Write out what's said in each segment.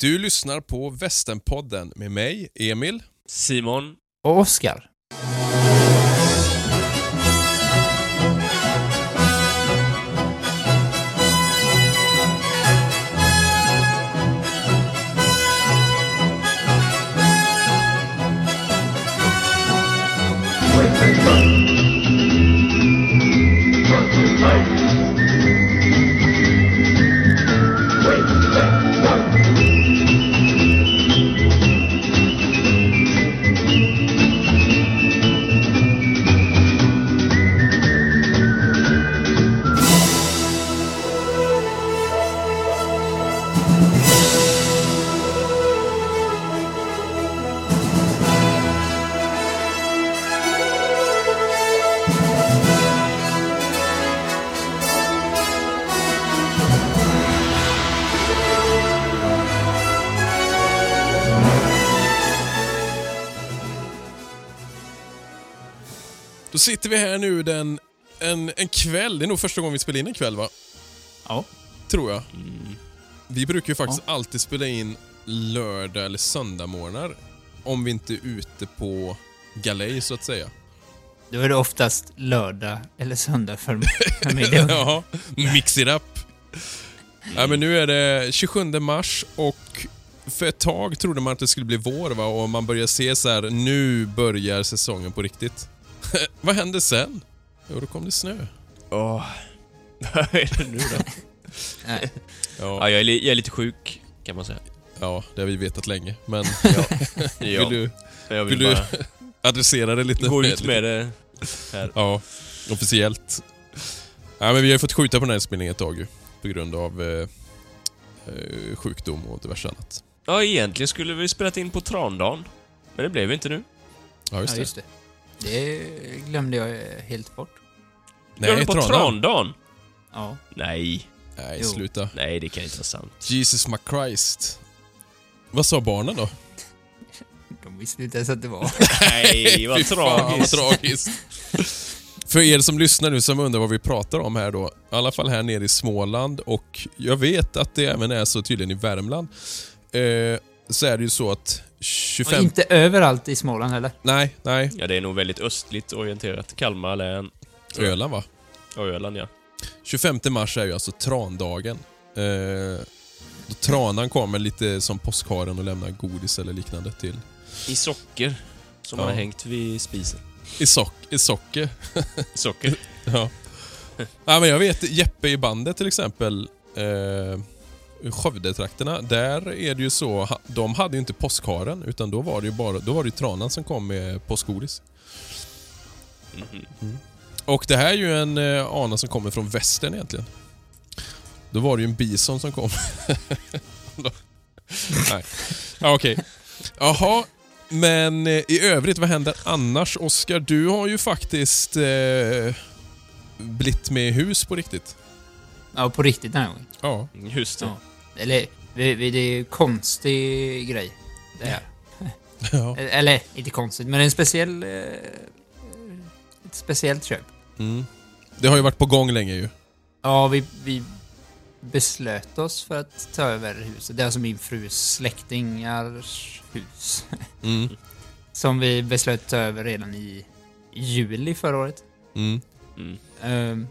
Du lyssnar på Västernpodden med mig, Emil. Simon. Och Oskar. Sitter vi här nu den, en, en kväll. Det är nog första gången vi spelar in en kväll, va? Ja. Tror jag. Mm. Vi brukar ju faktiskt alltid spela in lördag eller söndagmorgnar. Om vi inte är ute på galej, så att säga. Då är det oftast lördag eller söndag för familjen. ja, mix it up. Ja, men nu är det 27 mars och för ett tag trodde man att det skulle bli vår va? och man börjar se så här, nu börjar säsongen på riktigt. Vad hände sen? Jo, då kom det snö. Åh. Vad är det nu då? Nej. Ja, Ja, jag är, jag är lite sjuk, kan man säga. ja, det har vi vetat länge. Men Ja. vill du jag vill, vill du adressera det lite? gå ut med det här. Ja, officiellt. Ja, men vi har ju fått skjuta på den här inspelningen ett tag ju, på grund av eh, eh, sjukdom och diverse annat. Ja, egentligen skulle vi spelat in på trandagen. Men det blev inte nu. Ja, just Ja, det. just det. Det glömde jag helt bort. Blev det på Trandagen? trandagen? Ja. Nej. Nej, Jo. sluta. Nej, det kan inte vara sant. Jesus my Christ. Vad sa barnen då? De visste inte ens att det var. Nej, vad Fy fan, vad tragiskt. tragiskt. För er som lyssnar nu som undrar vad vi pratar om här då. I alla fall här nere i Småland och jag vet att det även är så tydligen i Värmland. Eh, så är det ju så att Och 25... inte överallt i Småland heller. Nej, nej. Ja, det är nog väldigt östligt orienterat. Kalmar län. Öland va? Och Öland, ja. 25 mars är ju alltså trandagen. Eh, då tranan kommer lite som påskharen och lämnar godis eller liknande till... I socker. Som Ja. har hängt vid spisen. I, sock, i socker. Socker. Ja. ja men jag vet Jeppe i bandet till exempel. Eh, Skövdetrakterna, där är det ju så, de hade ju inte påskharen utan då var det ju bara, då var det ju tranan som kom med påskgodis. Mhm. Och det här är ju en eh, ana som kommer från västern egentligen. Då var det ju en bison som kom. Nej. Ja, okej. Jaha, men eh, i övrigt, vad händer annars? Oskar, du har ju faktiskt eh, blivit med i hus på riktigt. Ja, på riktigt den här gången. Ja. Just det. Ja. Eller, det är ju konstig grej. Det här. ja. Eller, inte konstigt, men det är en speciell... Eh, ett speciellt köp. Mm. Det har ju varit på gång länge ju. Ja, vi, vi beslöt oss för att ta över huset. Det är alltså min frus släktingars hus. Mm. Som vi beslöt ta över redan i juli förra året. Mm. Mm. Ehm,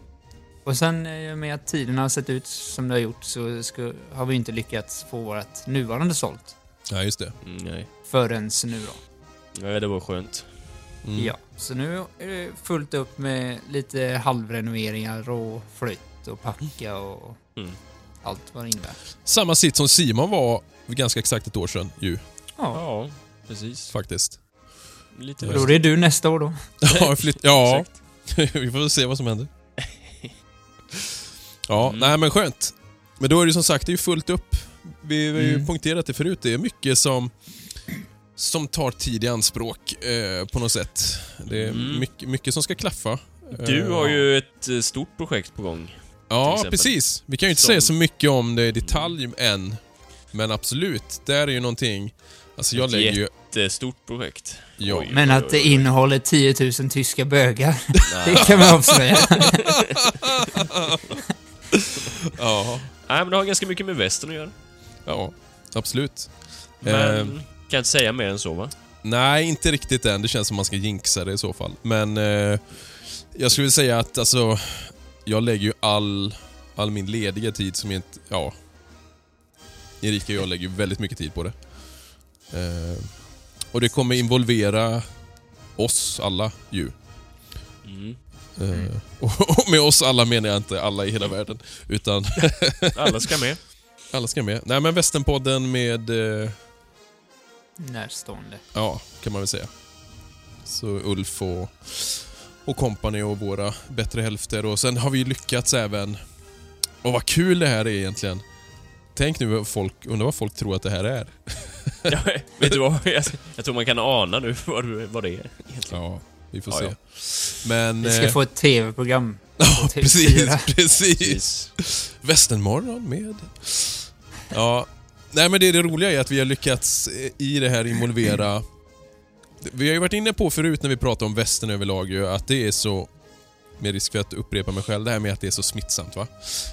och sen eh, med att tiden har sett ut som det har gjort så ska, har vi inte lyckats få vårt nuvarande sålt. Ja, just det. Mm, nej. Förrän nu då. Nej, det var skönt. Mm. Ja, så nu är det fullt upp med lite halvrenoveringar och flytt och packa och Mm. allt vad det innebär. Samma sitt som Simon var för ganska exakt ett år sedan ju, Ja, Ja, precis. faktiskt. Lite då är det du nästa år då. Ja, flytt, ja. Vi får se vad som händer. Ja, Mm. nej men skönt. Men då är det som sagt, det är ju fullt upp. Vi har ju Mm. poängterat det förut. Det är mycket som, som tar tid i anspråk eh, på något sätt. Det är Mm. mycket, mycket som ska klaffa. Du Eh, har ju ett eh, stort projekt på gång. Ja, precis. Vi kan ju inte Som- säga så mycket om det i detalj än. Men absolut, där är ju någonting... Alltså jag lägger ju... Ett eh, stort projekt. Ja. Oj. Men att det innehåller 10 000 tyska bögar, det kan vi avslöja. Ja. Nej, men det har ganska mycket med västern att göra. Ja. absolut. Men Eh, kan inte säga mer än så va? nej, inte riktigt än. Det känns som man ska jinxa det i så fall. Men eh, jag skulle säga att alltså, jag lägger ju all, all min lediga tid som inte... Ja. Erika och jag lägger ju väldigt mycket tid på det. Eh, och det kommer involvera oss alla ju. Mm. Eh, och, med oss alla menar jag inte alla i hela världen. Utan Alla ska med. alla ska med. Nej men Västernpodden med... Eh, Närstående. Ja, kan man väl säga. Så Ulf och, och company och våra bättre hälfter. Och sen har vi lyckats även... Och vad kul det här är egentligen. Tänk nu vad folk, undrar vad folk tror att det här är. Ja, vet du vad? Jag, jag tror man kan ana nu vad, vad det är egentligen. Ja, vi får Ja, se. ja. Men... Vi ska eh, få ett tv-program. Ja, på TV4. precis, precis. Västernmorgon med... Ja, nej men det, det roliga är att vi har lyckats eh, i det här involvera... Vi har ju varit inne på förut när vi pratar om västern överlag ju, att det är så... Med risk för att upprepa mig själv, det här med att det är så smittsamt va.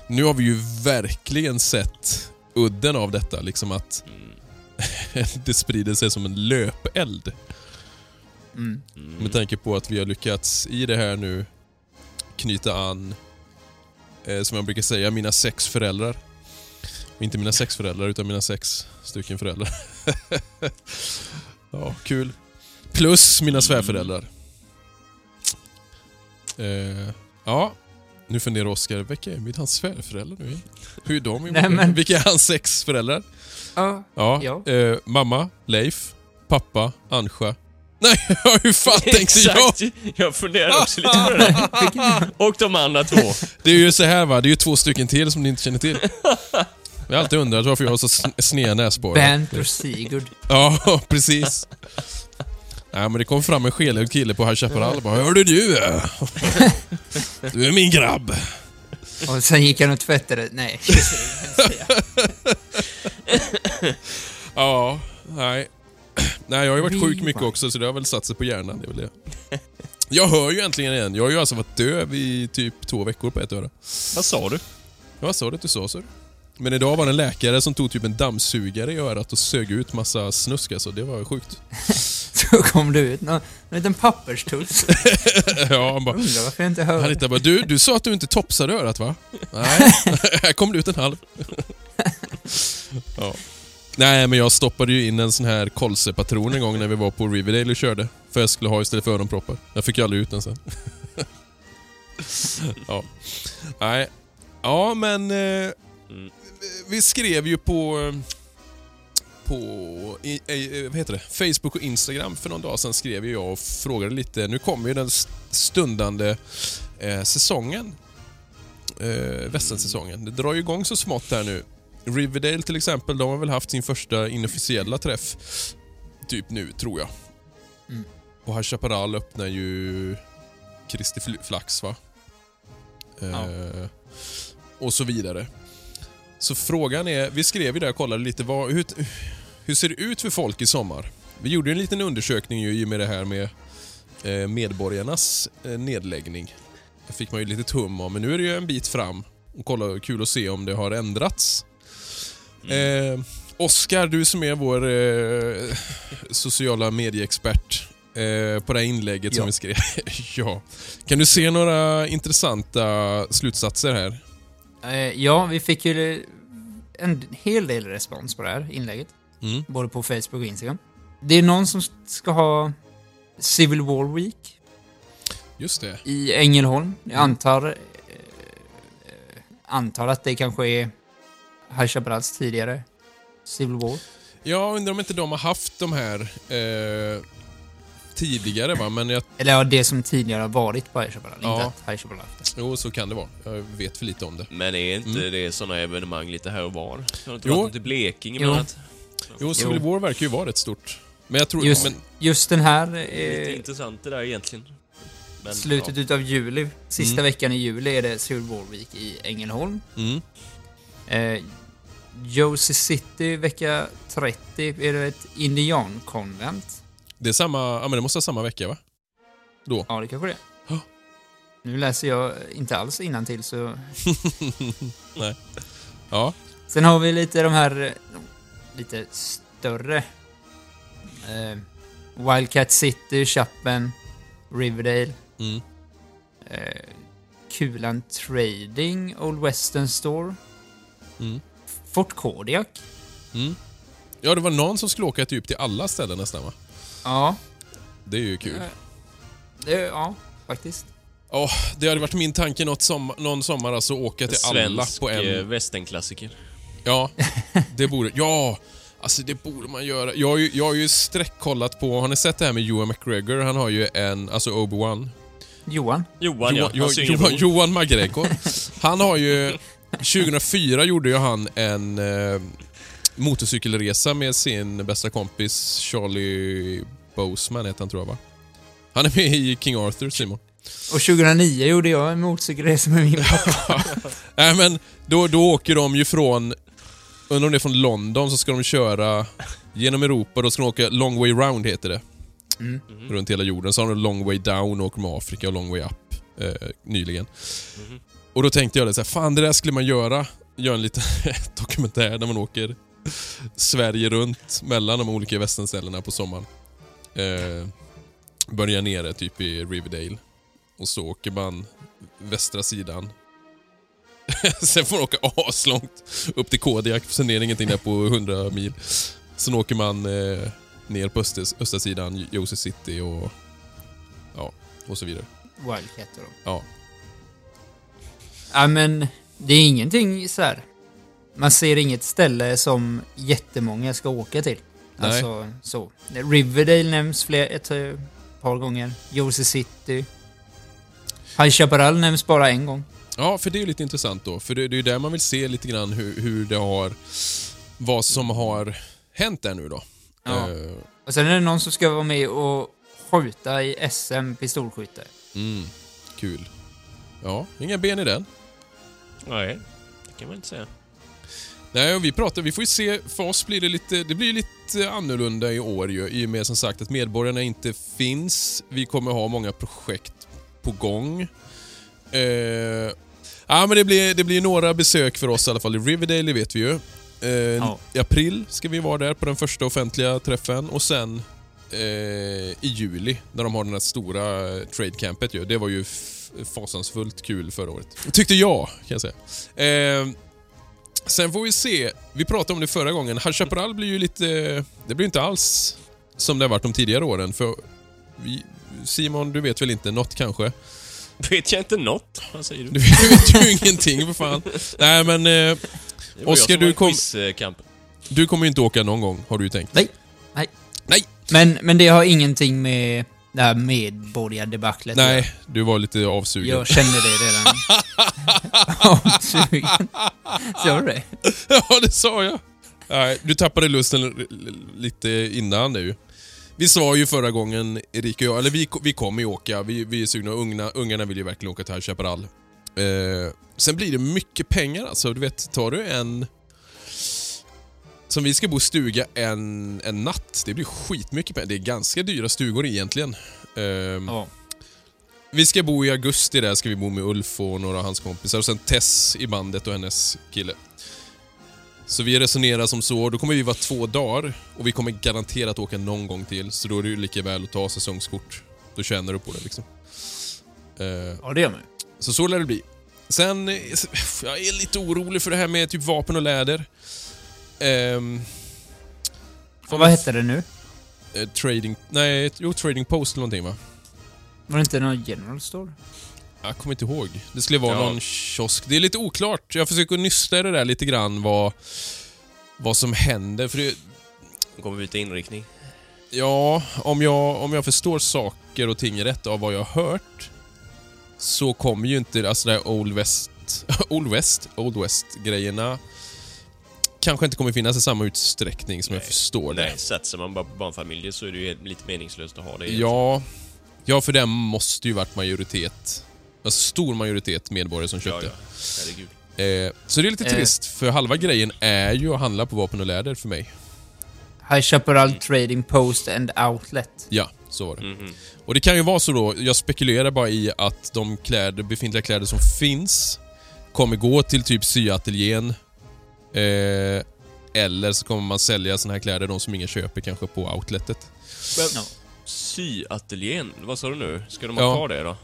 Nu har vi ju verkligen sett udden av detta, liksom att Mm. det sprider sig som en löpeld. Mm. Mm. Med tanke på att vi har lyckats i det här nu knyta an, eh, som jag brukar säga, mina sex föräldrar. Och inte mina sex föräldrar, utan mina sex stycken föräldrar. ja, kul. Plus mina svärföräldrar. Eh, ja, nu funderar Oskar, vilka är mina svärföräldrar nu? Hur är de? Nej, men- Vilka är hans sex föräldrar? Ja. Ja, Ja. Eh, mamma, Leif, pappa, Ansja. Nej, hur fan tänkte jag? Exakt! Jag funderar också lite på det där. Och de andra två. Det är ju så här va, det är ju två stycken till som ni inte känner till. Jag har alltid undrat varför jag har så sn- sneda näsborrar. Bernt och Sigurd. Ja, precis. Nej, men det kom fram en skelögd kille på High Chaparral och bara Hörde du? Du är min grabb. Och sen gick han och tvättade. Nej. Ja, nej. Nej, jag har ju varit sjuk mycket också så det har väl satt sig på hjärnan. Det är väl det. Jag hör ju äntligen igen. Jag har ju alltså varit döv i typ två veckor på ett öra. Vad sa du? Vad sa du att du sa, så? Men idag var det en läkare som tog typ en dammsugare i örat och sög ut massa snusk alltså. Det var sjukt. Så kom det ut någon, en liten papperstuss. ja, han bara... Undrar varför jag inte Han hörde. hittade bara, du, du sa att du inte topsade örat va? Nej, här kom det ut en halv. ja. Nej, men jag stoppade ju in en sån här kolsepatron en gång när vi var på Riverdale och körde. För jag skulle ha istället för öronproppar. Jag fick ju aldrig ut den sen. ja. Nej. Ja, men... Eh, Mm. vi skrev ju på... På i, i, vad heter det? Facebook och Instagram för någon dag sedan skrev ju jag och frågade lite. Nu kommer ju den st- stundande eh, säsongen. Eh, Västernsäsongen. Det drar ju igång så smått här nu. Riverdale till exempel, de har väl haft sin första inofficiella träff typ nu, tror jag. Mm. Och High Chaparral öppnar ju Kristi Fl- Flax, va? Eh, och så vidare. Så frågan är, vi skrev ju där och kollade lite, vad, hur, hur ser det ut för folk i sommar? Vi gjorde en liten undersökning ju i och med det här med eh, medborgarnas eh, nedläggning. Det fick man ju lite tum om, men nu är det ju en bit fram. Och kolla, kul att se om det har ändrats. Eh, Oskar, du som är vår eh, sociala medieexpert eh, på det här inlägget som Ja. vi skrev. ja. Kan du se några intressanta slutsatser här? Eh, ja, vi fick ju en hel del respons på det här inlägget. Mm. Både på Facebook och Instagram. Det är någon som ska ha Civil War Week Just det. i Ängelholm. Jag antar, eh, eh, antar att det kanske är High Chaparrals tidigare Civil War. Jag undrar om inte de har haft de här eh, tidigare va, men jag, Eller ja, det som tidigare har varit på High Chaparral. Ja. Inte att High Chaparral det. jo så kan det vara. Jag vet för lite om det. Men är inte Mm. det såna evenemang lite här och var? Jag har inte Jo. varit till Blekinge Jo. bland annat. Jo, Civil War verkar ju vara rätt stort. Men jag tror... Just, Men, just den här Lite eh, intressant det där egentligen. Men, slutet ja. utav juli, sista Mm. veckan i juli är det Civil War Week i Ängelholm. mm, Eh, Josie City vecka 30 är det ett indiankonvent. det är samma... Ja, men det måste vara samma vecka va? Då. Ja, det kanske det är. Nu läser jag inte alls till så... Nej. Ja. Sen har vi lite de här... lite större. Eh, Wildcat City, Chapman, Riverdale, Mm. eh, Kulan Trading, Old Western Store, Mm. Fort Kodiak. Mm. Ja, det var någon som skulle åka typ till alla ställen nästan va? Ja, Det är ju kul. Eh, det, ja, faktiskt. Åh, det hade varit min tanke något som, någon sommar, alltså åka till alla Svensk på eh, en... västernklassiker. Ja, det borde... Ja! Alltså det borde man göra. Jag har ju, jag har ju sträckkollat på... Har ni sett det här med Johan McGregor? Han har ju en... Alltså Obi-Wan. Johan? Johan, ja. Jo- Hans yngre Johan, bror. Johan McGregor. Han har ju... 2004 gjorde ju han en eh, motorcykelresa med sin bästa kompis Charlie Boseman, heter han tror jag va? Han är med i King Arthur, Simon. Och 2009 gjorde jag en motorcykelresa med min pappa. Nej men, då, då åker de ju från... Undrar om det är från London, så ska de köra genom Europa. Då ska de åka long way round, heter det. Mm. Runt hela jorden. Så har de long way down och åker med Afrika och long way up eh, nyligen. Mhm. Och då tänkte jag det så här, fan det där skulle man göra. Göra en liten dokumentär där man åker Sverige runt mellan de olika västernställena på sommaren. Eh, börjar nere typ i Riverdale. Och så åker man västra sidan. Sen får man åka aslångt upp till Kodiak, sen är det ingenting där på 100 mil. Sen åker man eh, ner på öster, östra sidan, Joseph City och ja, och så vidare. Wildcat då. Ja. Ja, men det är ingenting så här. Man ser inget ställe som jättemånga ska åka till. Nej. Alltså, så. Riverdale nämns fler, ett eh, par gånger. Joseph City. High Chaparral nämns bara en gång. Ja, för det är ju lite intressant då. För det, det är ju där man vill se lite grann hur, hur det har... Vad som har hänt där nu då. Ja. Eh, Och sen är det någon som ska vara med och skjuta i SM pistolskytte. mm, kul. Ja, inga ben i den. Nej, det kan man inte säga. Nej, vi pratar, vi får ju se, för oss blir det lite, det blir lite annorlunda i år ju, i och med som sagt att medborgarna inte finns. Vi kommer ha många projekt på gång. Eh, ja, men det blir, det blir några besök för oss i alla fall i Riverdale, det vet vi ju. Eh, Ja. I april ska vi vara där på den första offentliga träffen och sen eh, i juli när de har den här stora eh, tradecampet ju. Det var ju fasansfullt kul förra året. Tyckte jag, kan jag säga. Eh, Sen får vi se. Vi pratade om det förra gången. High Chaparral blir ju lite... Det blir inte alls som det har varit de tidigare åren. För vi, Simon, du vet väl inte något kanske? Vet jag inte något? Vad säger du? Du vet ju ingenting för fan. Nej men, eh, Oskar, du kom- du kommer ju inte åka någon gång, har du ju tänkt. Nej. Nej. Nej. Men, men det har ingenting med det här medborgardebaclet. Nej, du var lite avsugen. Jag känner det redan. Avsugen. Sa du det? ja, det sa jag. Nej, du tappade lusten lite innan nu. Vi sa ju förra gången, Erik och jag, eller vi, vi kommer ju åka, vi, vi är sugna, ungarna, ungarna vill ju verkligen åka till High Chaparral. Eh, sen blir det mycket pengar alltså, du vet, tar du en... Som vi ska bo i stuga en, en natt, det blir skitmycket pengar. Det är ganska dyra stugor egentligen. Ehm, Ja. vi ska bo i augusti där, ska vi bo med Ulf och några av hans kompisar och sen Tess i bandet och hennes kille. Så vi resonerar som så, då kommer vi vara två dagar och vi kommer garanterat åka någon gång till, så då är det ju lika väl att ta säsongskort. Då tjänar du på det liksom. Eh, ja, det gör man så så lär det bli. Sen, eh, jag är lite orolig för det här med typ vapen och läder. Och vad hette det nu? eh, trading, nej, jo, trading post eller någonting va? Var det inte någon general store? Jag kommer inte ihåg. Det skulle vara Ja. någon kiosk. Det är lite oklart. Jag försöker nysta i det där lite grann vad, vad som händer. För det, kommer vi till inriktning. ja, om jag, om jag förstår saker och ting rätt av vad jag har hört så kommer ju inte alltså det här Old West, Old West, Old West-grejerna kanske inte kommer finnas i samma utsträckning som jag Nej. förstår det. Nej, satsar man bara på barnfamiljer så är det ju lite meningslöst att ha det. Ja, ja, för det måste ju varit majoritet, alltså stor majoritet medborgare som ja, köpte. ja. Herregud. Eh, så det är lite Eh. trist, för halva grejen är ju att handla på vapen och läder för mig. High Chaparral Trading Post and Outlet. Ja, så var det. Mhm. Och det kan ju vara så då, jag spekulerar bara i att de kläder, befintliga kläder som finns kommer gå till typ syateljén. Eh, Eller så kommer man sälja såna här kläder, de som ingen köper kanske på outletet. Men, Ja. Syateljén, vad sa du nu? Ska de Ja. ha kvar det då?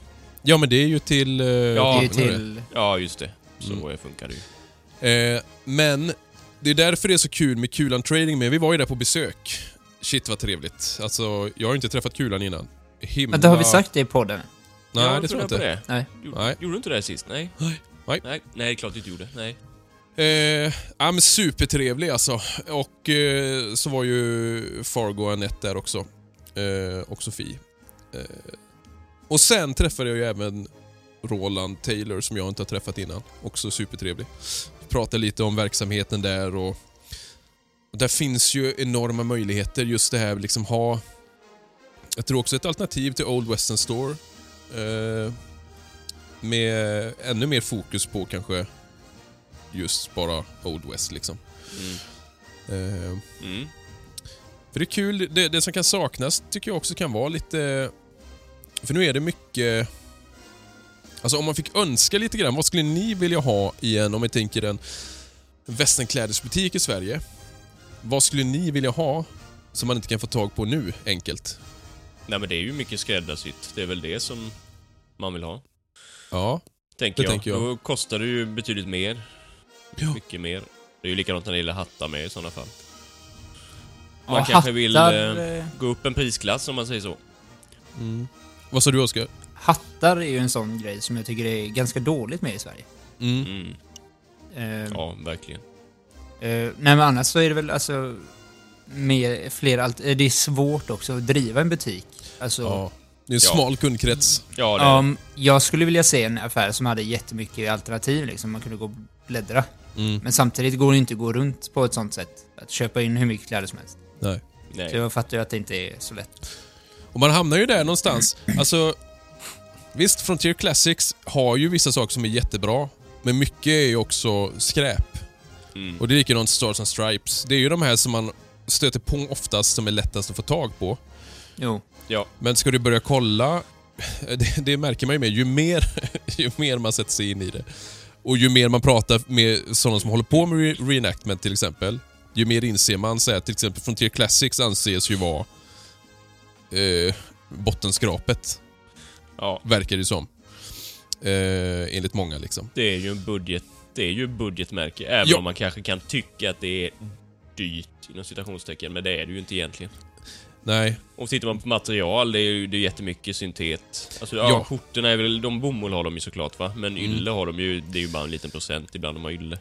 Ja, men det är ju till... eh, Det är det. till... Ja, just det. Så Mm. funkar det ju. Eh, men det är därför det är så kul med Kulan Trading med. Vi var ju där på besök. Shit vad trevligt. Alltså, jag har ju inte träffat Kulan innan. Himla... Men det har vi sagt det i podden? Nej, Ja, det tror jag inte. på Nej. Det. Gjorde, Nej. gjorde du inte det sist? Nej. Nej. Nej. Nej, det klart du inte gjorde. Nej. Eh, ja, men supertrevlig alltså. Och eh, så var ju Fargo och Anette där också. Eh, och Sofie. Eh, och sen träffade jag ju även Roland Taylor som jag inte har träffat innan. Också supertrevlig. Pratade lite om verksamheten där och, och där finns ju enorma möjligheter. Just det här liksom ha... Jag tror också ett alternativ till Old Western Store. Eh, med ännu mer fokus på kanske just bara Old West liksom. Mm. Mm. för det är kul, det, det som kan saknas tycker jag också kan vara lite... För nu är det mycket... Alltså om man fick önska lite grann, vad skulle ni vilja ha i en, om jag tänker en västernklädesbutik i Sverige? Vad skulle ni vilja ha som man inte kan få tag på nu, enkelt? Nej men det är ju mycket skräddarsytt. Det är väl det som man vill ha. Ja. Tänker Det jag. tänker jag. Då kostar det ju betydligt mer. Ja. Mycket mer. Det är ju likadant när det gäller hattar med i sådana fall. Ja, Man kanske vill, hattar, eh, eh, Gå upp en prisklass om man säger så. Mm. Vad sa du, Oskar? hattar är ju en sån grej som jag tycker är ganska dåligt med i Sverige. Mm. Mm. Eh, Ja, verkligen. eh, nej men annars så är det väl alltså... Mer, fler allt, eh, det är svårt också att driva en butik. Alltså, Ja. Det är en Ja. smal kundkrets. Ja, det är um, jag skulle vilja se en affär som hade jättemycket alternativ liksom. Man kunde gå och bläddra. Mm. Men samtidigt går det inte att gå runt på ett sånt sätt. Att köpa in hur mycket kläder som helst. Nej. Så Nej. jag fattar ju att det inte är så lätt. Och man hamnar ju där någonstans. Alltså, visst, Frontier Classics har ju vissa saker som är jättebra, men mycket är ju också skräp. Mm. Och det är likadant Stars and Stripes. Det är ju de här som man stöter på oftast som är lättast att få tag på. Jo. Ja. Men ska du börja kolla, det, det märker man ju med, ju mer, ju mer man sätter sig in i det och ju mer man pratar med sådana som håller på med re reenactment till exempel, ju mer inser man så här, till exempel Frontier Classics anses ju vara eh, bottenskrapet, Ja, verkar det som. Eh, enligt många liksom. det är ju en budget... Det är ju budgetmärke, även Ja. om man kanske kan tycka att det är dyrt inom citationstecken, men det är det ju inte egentligen. Nej, Och tittar man på material, det är ju det är jättemycket syntet. Alltså, ja, Ja. skjortorna är väl... De bomull har de ju såklart va? Men Mm. ylle har de ju... Det är ju bara en liten procent ibland de har ylle.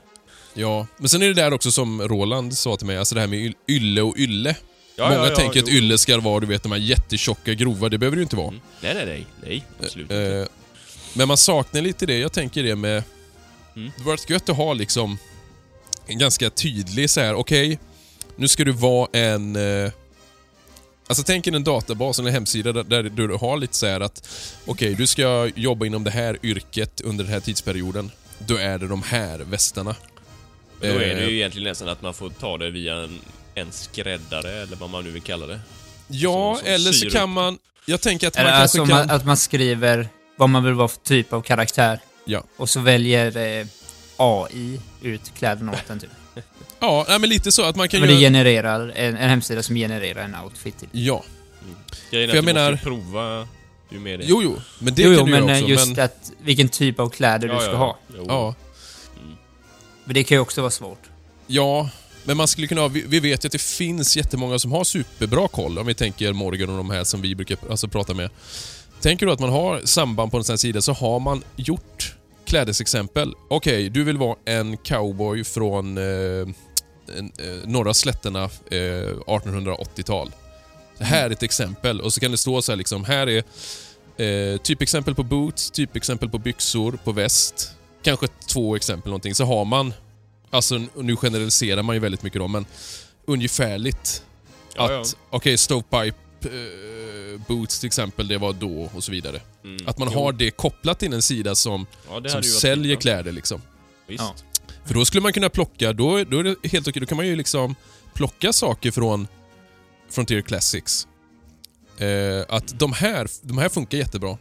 ja. Men sen är det där också som Roland sa till mig, alltså det här med yl- ylle och ylle. Ja, Många ja, ja, tänker att ylle ska vara, du vet, de här jättetjocka, grova. Det behöver det ju inte vara. Mm. Nej, nej, nej. Nej, absolut inte. Eh, men man saknar lite det. Jag tänker det med... Mm. Det var gött att ha liksom en ganska tydlig så här. okej, nu ska du vara en... Eh, alltså tänk en databas eller en hemsida där, där du har lite så här att okej, du ska jobba inom det här yrket under den här tidsperioden. Då är det de här västarna. Men då är det eh, ju egentligen nästan att man får ta det via en, en skräddare, eller vad man nu vill kalla det. Ja, som- som eller så kan upp. man... Jag tänker att man Eller kanske alltså kan... man, att man skriver vad man vill vara för typ av karaktär. Ja. Och så väljer eh, AI ut kläderna åt en typ. Ja, men lite så att man kan Men det göra... genererar en, en hemsida som genererar en outfit till. Ja. Grejen är För att jag du menar- måste prova ju mer det. Jo, jo. Men det jo, kan jo, du men eh, också. just men, att vilken typ av kläder du ska ha. Jo. ja. Men det kan ju också vara svårt. Ja, men man skulle kunna ha, vi, vi vet ju att det finns jättemånga som har superbra koll, om vi tänker Morgan och de här som vi brukar alltså, prata med. Tänker du att man har samband på en sån här sida så har man gjort klädesexempel. Okej, du vill vara en cowboy från eh, norra slätterna eh, 1880-tal. Det här är ett exempel och så kan det stå så här liksom, här är eh, typexempel på boots, typexempel på byxor, på väst. Kanske två exempel någonting. Så har man Alltså, nu generaliserar man ju väldigt mycket då, men ungefärligt. Ja, att, okej, stovepipe eh, boots till exempel, det var då och så vidare. Mm. Att man Jo. har det kopplat till en sida som, ja, som säljer kläder liksom. Visst. Ja. För då skulle man kunna plocka, då, då är det helt okej, då kan man ju liksom plocka saker från Frontier Classics. Eh, att de här, de här funkar jättebra.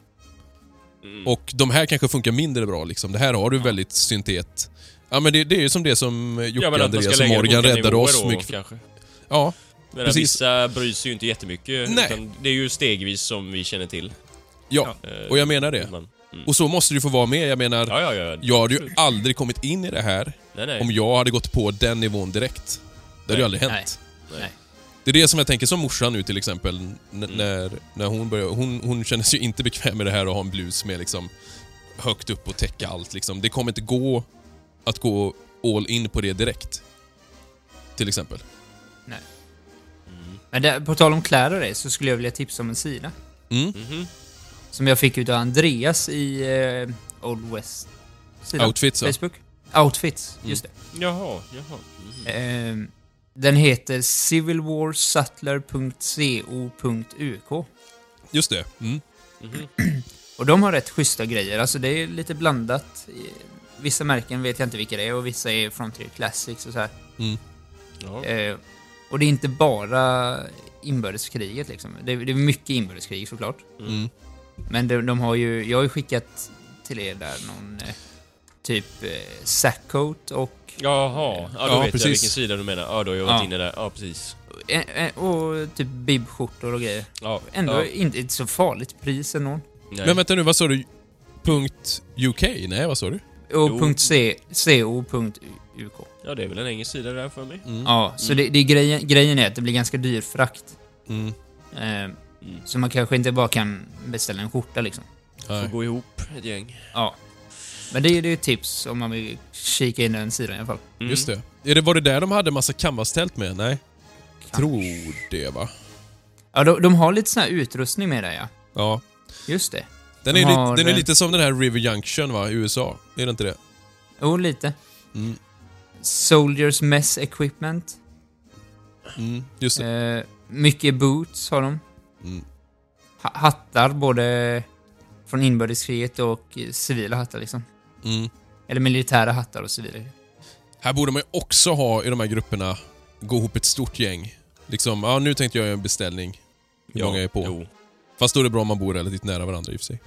Mm. Och de här kanske funkar mindre bra liksom. Det här har du väldigt syntet. Ja, men det, det är ju som det som Jocke Ja, Andreas och Morgan räddade oss då, mycket. kanske. Ja, Men Precis. vissa bryr sig ju inte jättemycket. Nej. Det är ju stegvis som vi känner till. ja. Eh, Och jag menar det. Mm. Och så måste det få vara med. Jag menar, Ja, ja, ja. jag hade ju aldrig kommit in i det här Nej, nej. om jag hade gått på den nivån direkt. Det hade ju aldrig Nej. hänt. Nej. Det är det som jag tänker som morsan nu till exempel. N- Mm. När, när hon börjar, hon, hon känner sig ju inte bekväm med det här att ha en blus med liksom högt upp och täcka allt liksom. Det kommer inte gå att gå all in på det direkt. Till exempel. Men där, på tal om kläder och det, så skulle jag vilja tipsa om en sida. Mm. Mhm. Som jag fick utav Andreas i eh, Old West. Sidan. Outfits ja. Facebook. Outfits, Mm. just det. Jaha, jaha. Mhm. Eh, den heter civilwarsutler.co.uk. Just det. Mm. Mhm. Och de har rätt schyssta grejer. Alltså det är lite blandat. Vissa märken vet jag inte vilka det är och vissa är Frontier Classics och så här. Mm. Ja. Eh, och det är inte bara inbördeskriget liksom. Det är, det är mycket inbördeskrig såklart. Mm. Men de, de har ju, jag har ju skickat till er där någon eh, typ eh, sackcoat och, Jaha, ja, då Ja, vet precis. jag vilken sida du menar. Ja, då har jag varit Ja. inne där. Ja, precis. eh, eh, och typ bibskjortor och grejer. Ja, Ändå ja. inte ett så farligt pris ändå. Nej. Men vänta nu, vad sa du? Punkt UK? Nej, vad sa du? Och punkt co.uk. Ja, det är väl en engelsk sida där för mig. Mm. Ja, så det, det är grejen, grejen är att det blir ganska dyr frakt. Mm. Eh, Så man kanske inte bara kan beställa en skjorta liksom. Får gå ihop ett gäng. Ja. Men det är ju ett tips om man vill kika in den sidan i alla fall. Mm. Just det. Är det. Var det där de hade massa canvastält med? Nej? Tror det va? Ja, de, de har lite sån här utrustning med det ja. Ja. Just det. Den De är, har, lite, den är eh, lite som den här River Junction va, i USA? Är det inte det? Jo, lite. Mm. Soldiers Mess Equipment. Mm. Just det. Eh, mycket boots har de. Mm. Ha- hattar, både från inbördeskriget och civila hattar liksom. Mm. Eller militära hattar och civila. Här borde man ju också ha i de här grupperna, gå ihop ett stort gäng. Liksom, ja nu tänkte jag göra en beställning. Hur många är på? Jo. Fast då är det bra om man bor relativt nära varandra i och för sig.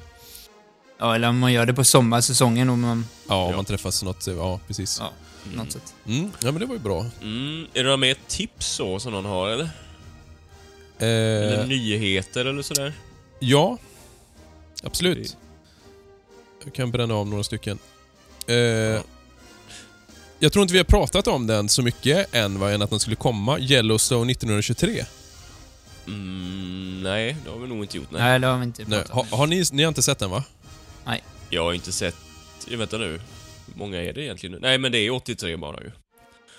Ja, eller om man gör det på sommarsäsongen om man... Ja, om Ja. man träffas något, ja precis. Ja, något sätt. Mm. Ja men det var ju bra. Mm. Är det några mer tips så som någon har eller? Eller Eh, nyheter eller sådär? ja, absolut. Jag kan bränna av några stycken. Eh, Jag tror inte vi har pratat om den så mycket än, va, än att den skulle komma. Yellowstone 1923. Mm, nej, det har vi nog inte gjort. Nej. Nej, det har vi inte Nej, pratat har, om. har ni, ni har inte sett den va? Jag har inte sett... Jag vänta nu. Hur många är det egentligen nu? Nej, men det är 83 bara ju.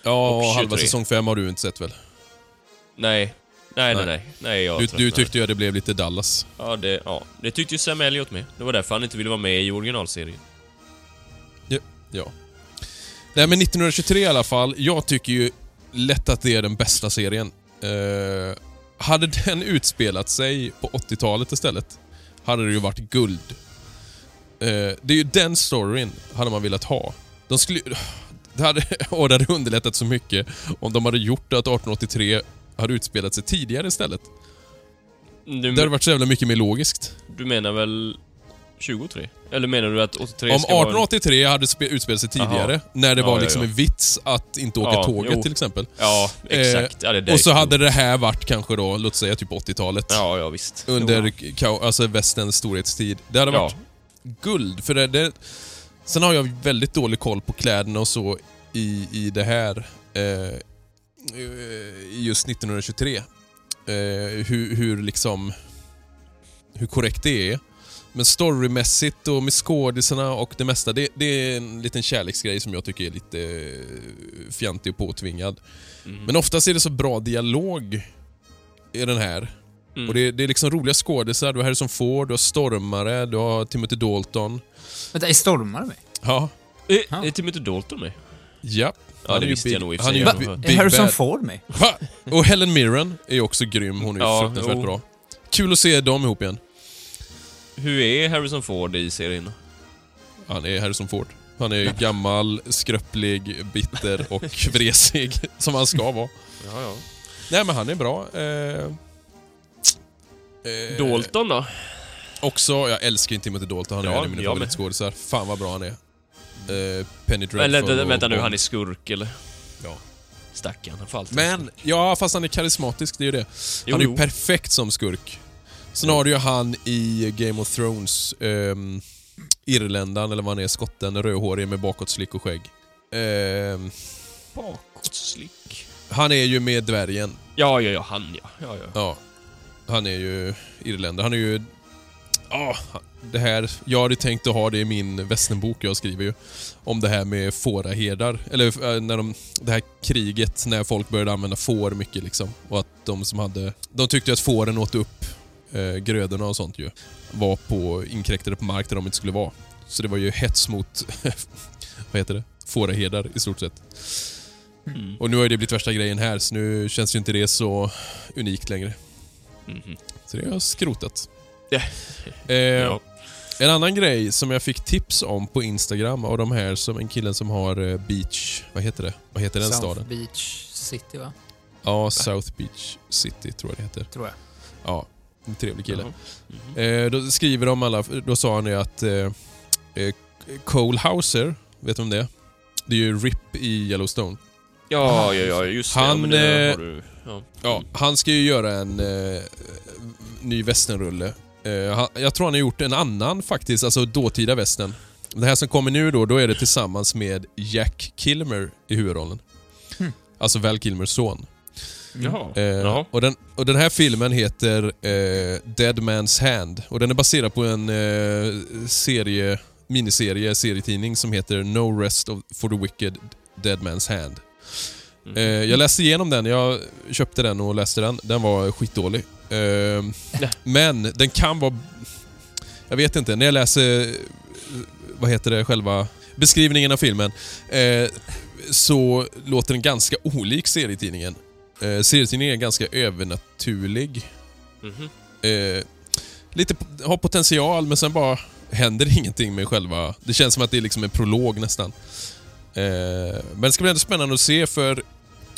Ja, Och halva 23. säsong 5 har du inte sett väl? Nej. Nej, nej, Nej. nej. Jag Du, du tyckte ju att det blev lite Dallas. Ja, det, ja. det tyckte ju Sam Elliot med. Det var därför han inte ville vara med i originalserien. Ja. Nej men 1923 i alla fall. Jag tycker ju lätt att det är den bästa serien. Eh, hade den utspelat sig på 80-talet istället, hade det ju varit guld. Eh, det är ju den storyn hade man velat ha. De skulle det hade, och det hade underlättat så mycket om de hade gjort att 1883 hade utspelat sig tidigare istället. Du, Det hade varit så jävla mycket mer logiskt. du menar väl 23? Eller menar du att 83 Om ska vara... 1883 hade spe- utspelat sig tidigare, Jaha. när det Ja, var ja, liksom ja. en vits att inte åka Ja, tåget jo. till exempel. Ja, exakt. ja, det där Eh, Och så hade det här varit kanske då, låt säga typ 80-talet. Ja, ja visst. Under Jo. alltså västens storhetstid. Det hade Ja. varit guld. För det, det, sen har jag väldigt dålig koll på kläderna och så i, i det här. Eh, just 1923. Eh, hur, hur liksom... Hur korrekt det är. Men storymässigt och med skådisarna och det mesta, det, det är en liten kärleksgrej som jag tycker är lite eh, fjantig och påtvingad. Mm. Men oftast är det så bra dialog i den här. Mm. Och det, det är liksom roliga skådisar. Du har Harrison Ford, du har Stormare, du har Timothy Dalton. Vänta, är Stormare med? Ja. Eh, Ja. Är Timothy Dalton med? Ja. Ja, är det visste jag nog i och för Han är ju big Är Harrison. Ford med? Och Helen Mirren är också grym. Hon är ju Ja, fruktansvärt bra. Kul att se dem ihop igen. Hur är Harrison Ford i serien? Han är Harrison Ford. Han är gammal, skröplig, bitter och vresig, som han ska vara. Ja, ja. Nej men han är bra. Eh, eh, Dalton då? Också, jag älskar ju Timothy Dalton. Han är Ja, en av mina favoritskådisar. Fan vad bra han är. Eh, Penny Dreadful Eller vänta, vänta nu, han är skurk eller? Ja. Stackarn, han får alltid Men, ja fast han är karismatisk, det är ju det. Jo, Han är ju perfekt som skurk. Sen har du ju han i Game of Thrones, um, irländaren eller vad han är, skotten, rödhårig med bakåtslick och skägg. Ehm, Bakåtslick. han är ju med dvärgen. Ja, ja, ja, han ja. ja, ja. Ja. Han är ju irländare. Han är ju... Ja, det här... Jag hade tänkt att ha det i min västernbok jag skriver ju. Om det här med fåraherdar. Eller eh, när de... Det här kriget när folk började använda får mycket liksom. Och att de som hade... De tyckte att fåren åt upp eh, grödorna och sånt ju. Var på... Inkräktade på mark där de inte skulle vara. Så det var ju hets mot... vad heter det? Fåraherdar i stort sett. Mm. Och nu har det blivit värsta grejen här, så nu känns ju inte det så unikt längre. Mhm. Så det har jag skrotat. Ja. Eh, Ja. En annan grej som jag fick tips om på Instagram av de här som en killen som har eh, Beach... Vad heter det? Vad heter den South staden? Beach City, va? Ja, South Beach City tror jag det heter. Tror jag. Ja, en trevlig kille. Jaha. Mhm. Eh, då skriver de alla... Då sa han ju att eh, eh, Cole Hauser, vet du om det är? Det är ju RIP i Yellowstone. Ja, ja, ja, just det. Han, ja, eh, du... Ja. Ja, han ska ju göra en eh, ny västernrulle. Eh, jag tror han har gjort en annan faktiskt, alltså dåtida västern. Det här som kommer nu då, då är det tillsammans med Jack Kilmer i huvudrollen. Hmm. Alltså Val Kilmers son. Jaha. Eh, Jaha. och, den, och den här filmen heter eh, Dead Man's Hand och den är baserad på en eh, serie, miniserie, serietidning som heter No Rest of, for the Wicked Dead Man's Hand. Mhm. Eh, jag läste igenom den, jag köpte den och läste den. Den var skitdålig. Eh, men den kan vara... Jag vet inte, när jag läser... Vad heter det, själva beskrivningen av filmen. Eh, så låter den ganska olik serietidningen. Eh, serietidningen är ganska övernaturlig. Mhm. Eh, lite, har potential, men sen bara händer ingenting med själva... Det känns som att det är liksom en prolog nästan. Eh, men det ska bli ändå spännande att se för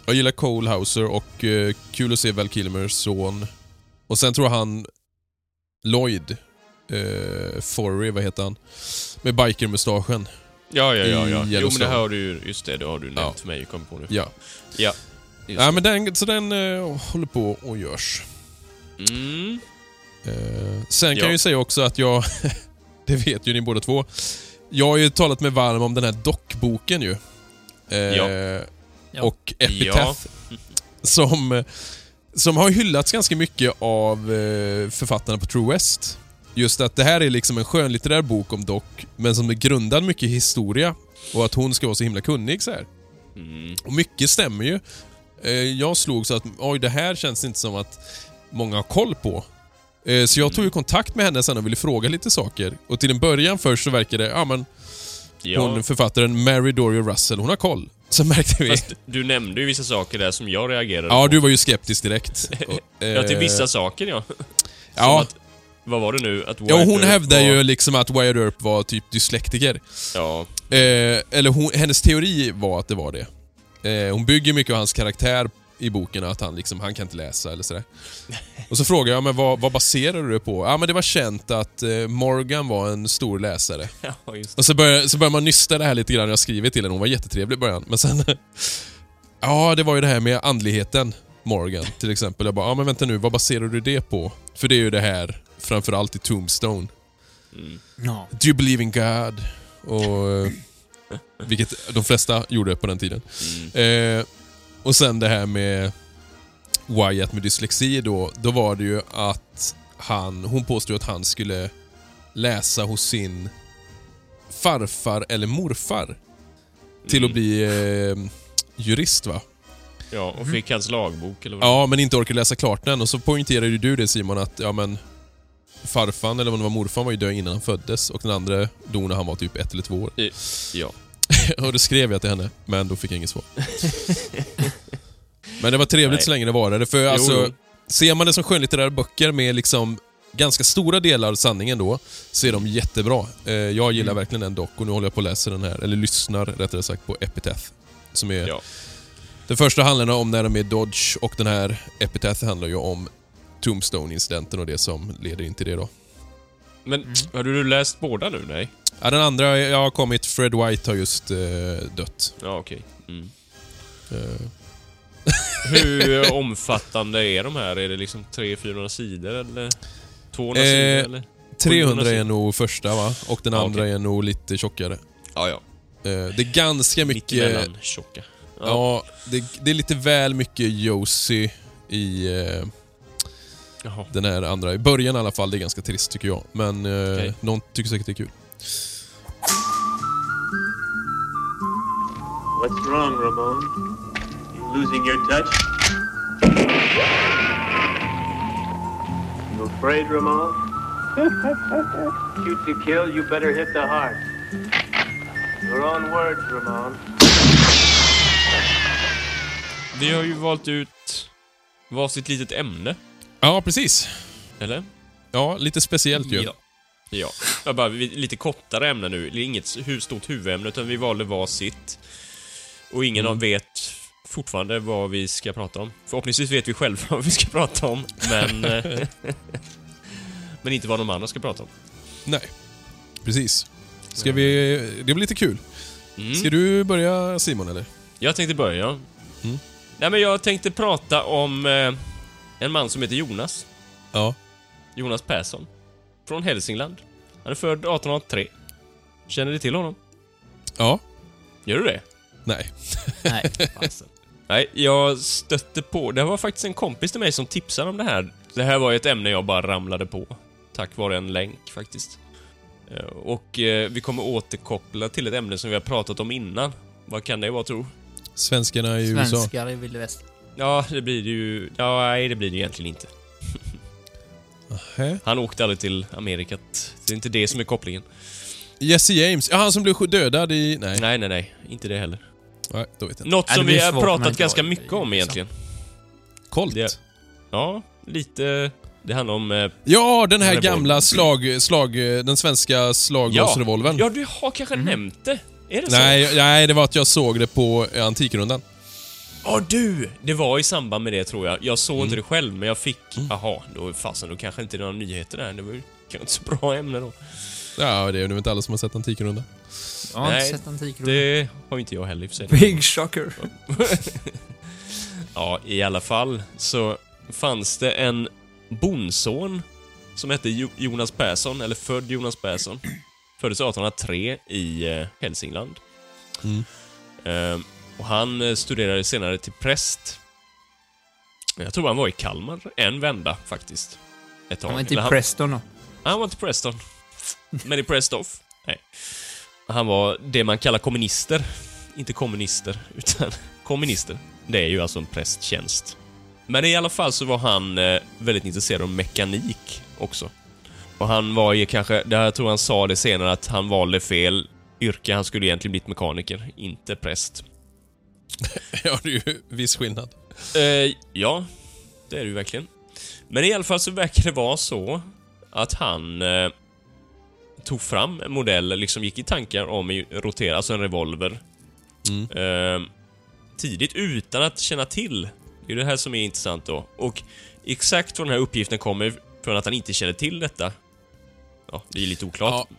jag gillar Cole Hauser och eh, kul att se Val Kilmers son. Och sen tror han Lloyd eh, Forry, vad heter han? Med bikermustaschen. Ja, ja, ja. ja. Jo, men det här har du ju... Just det, det har du nämnt Ja. för mig. Kom på nu. Ja. Ja. Ja men den, så den eh, håller på och görs. Mm. Eh, sen kan Ja. jag ju säga också att jag, det vet ju ni båda två, jag har ju talat med varm om den här dockboken ju. Eh, Ja. Och Epitaph. Som, som har hyllats ganska mycket av eh, författarna på True West. Just att det här är liksom en skönlitterär bok om Doc, men som är grundad mycket i historia. Och att hon ska vara så himla kunnig så här. Mm. Och mycket stämmer ju. Eh, jag slog så att oj, det här känns inte som att många har koll på. Eh, så jag tog ju kontakt med henne sen och ville fråga lite saker. Och till en början först så verkade det, ja men Ja. hon författaren Mary Doria Russell, hon har koll. Så märkte vi. Fast du nämnde ju vissa saker där som jag reagerade Ja, på. du var ju skeptisk direkt. Och, Ja, till eh, vissa saker ja. Som Ja, att, vad var det nu? Att ja hon Earp hävdar var, ju liksom att Wyatt Earp var typ dyslektiker. Ja. Eh, eller hon, hennes teori var att det var det. Eh, hon bygger mycket av hans karaktär i boken, att han liksom, han kan inte läsa eller sådär. Och så frågar jag, men vad, vad baserar du det på? Ja men det var känt att eh, Morgan var en stor läsare. ja, just det. Och så börjar, så börjar man nysta det här lite grann, jag skriver till henne, hon var jättetrevlig i början. Men sen... ja, det var ju det här med andligheten, Morgan till exempel. Jag bara, ja men vänta nu, vad baserar du det på? För det är ju det här, framförallt i Tombstone. Mm. Ja. Do you believe in God? Och, eh, vilket de flesta gjorde på den tiden. Mm. Eh, och sen det här med Wyatt med dyslexi då. Då var det ju att han, hon påstod att han skulle läsa hos sin farfar eller morfar till Mm. att bli eh, jurist va? Ja, och fick hans lagbok eller vad Ja, men inte orkar läsa klart den. Och så poängterade ju du det Simon att ja men farfan eller vad det var morfan var ju död innan han föddes och den andra dog när han var typ ett eller två år. Ja. och det skrev jag till henne, men då fick jag inget svar. men det var trevligt Nej. så länge det varade, för alltså, jo. ser man det som skönlitterära böcker med liksom ganska stora delar av sanningen då, så är de jättebra. Eh, jag gillar Mm. verkligen den dock och nu håller jag på att läsa den här, eller lyssnar rättare sagt på Epitaph. Som är... Ja. Den första handlar om när de är Dodge och den här Epitaph handlar ju om Tombstone-incidenten och det som leder in till det då. Men hade du läst båda nu? Nej? Ja, den andra jag har kommit, Fred White har just eh, dött. Ja, okej. Mm. Eh, Hur omfattande är de här? Är det liksom 300-400 sidor eller 200 Eh, sidor eller? 300 är nog första va? Och den Ja, andra okej. är nog lite tjockare. Ja, ja. Eh, det är ganska mycket... Mittemellan tjocka. Ja, det, det är lite väl mycket Josie i eh, Jaha. den här andra. I början i alla fall, det är ganska trist tycker jag. Men eh, Okej. någon tycker säkert det är kul. What's wrong, Ramon? Losing your touch? You afraid, Ramon? Shoot to kill, you better hit the heart. Your own words, Ramon. Vi har ju valt ut varsitt litet ämne, Ja, precis. eller? Ja, lite speciellt ju. Ja. Ja. Jag bara, lite kortare ämne nu. Det är inget hu- stort huvudämne, utan vi valde varsitt. Och ingen av vet fortfarande vad vi ska prata om. Förhoppningsvis vet vi själva vad vi ska prata om, men... eh, men inte vad de andra ska prata om. Nej, precis. Ska vi... Det blir lite kul. Mm. Ska du börja Simon, eller? Jag tänkte börja. Mm. Nej, men jag tänkte prata om eh, en man som heter Jonas. Ja. Jonas Persson. Från Hälsingland. Han är född 1803. Känner du till honom? Ja. Gör du det? Nej. Nej. Fasen. Nej, jag stötte på... Det var faktiskt en kompis till mig som tipsade om det här. Det här var ju ett ämne jag bara ramlade på. Tack vare en länk, faktiskt. Eh, Och eh, vi kommer återkoppla till ett ämne som vi har pratat om innan. Vad kan det vara, tro? Svenskarna i USA. Svenskar i Vilde Västern. Ja, det blir det ju... Ja, nej, det blir det egentligen inte. Hä? Han åkte aldrig till Amerikat. Det är inte det som är kopplingen. Jesse James. Ja, han som blev dödad i... Nej. Nej, nej, nej. Inte det heller. Nej, då vet jag inte. Något det som blir vi har svårt pratat inte ganska har- mycket om egentligen. Colt. Det- Ja, lite... Det handlar om... eh, Ja, den här Revolver. gamla slag... slag den svenska slaggasrevolvern. Ja, du har kanske nämnt det? Är det så? Nej, nej, det var att jag såg det på eh, Antikrundan. Ja, du! Det var i samband med det, tror jag. Jag såg Mm. inte det själv, men jag fick... Jaha, då fasen, då kanske inte det är några nyheter där. Det var ju kanske inte så bra ämne då. Ja, det är nog inte alla som har sett Antikrundan. Jag har inte Nej, sett Antikrundan. Det har inte jag heller i och för sig. Big shocker. Ja, i alla fall så fanns det en bondson som hette Jo- Jonas Persson, eller född Jonas Persson. Föddes 1803 i eh, Hälsingland. Mm. Eh, och han eh, studerade senare till präst. Jag tror han var i Kalmar en vända faktiskt. Ett tag. Han var inte i Preston då. han var inte Preston. Men i Prestoff. Nej. Han var det man kallar kommunister. Inte kommunister, utan kommunister. Det är ju alltså en prästtjänst. Men i alla fall så var han eh, väldigt intresserad av mekanik också. Och han var ju kanske, det här jag tror han sa det senare, att han valde fel yrke. Han skulle egentligen blivit mekaniker, inte präst. Ja, det är ju viss skillnad. Eh, ja, det är det ju verkligen. Men i alla fall så verkar det vara så att han eh, tog fram en modell, liksom gick i tankar om att rotera, alltså en revolver. Mm. Eh, tidigt utan att känna till. Det är det här som är intressant då. Och exakt var den här uppgiften kommer från att han inte känner till detta. Ja, det är lite oklart. Ja.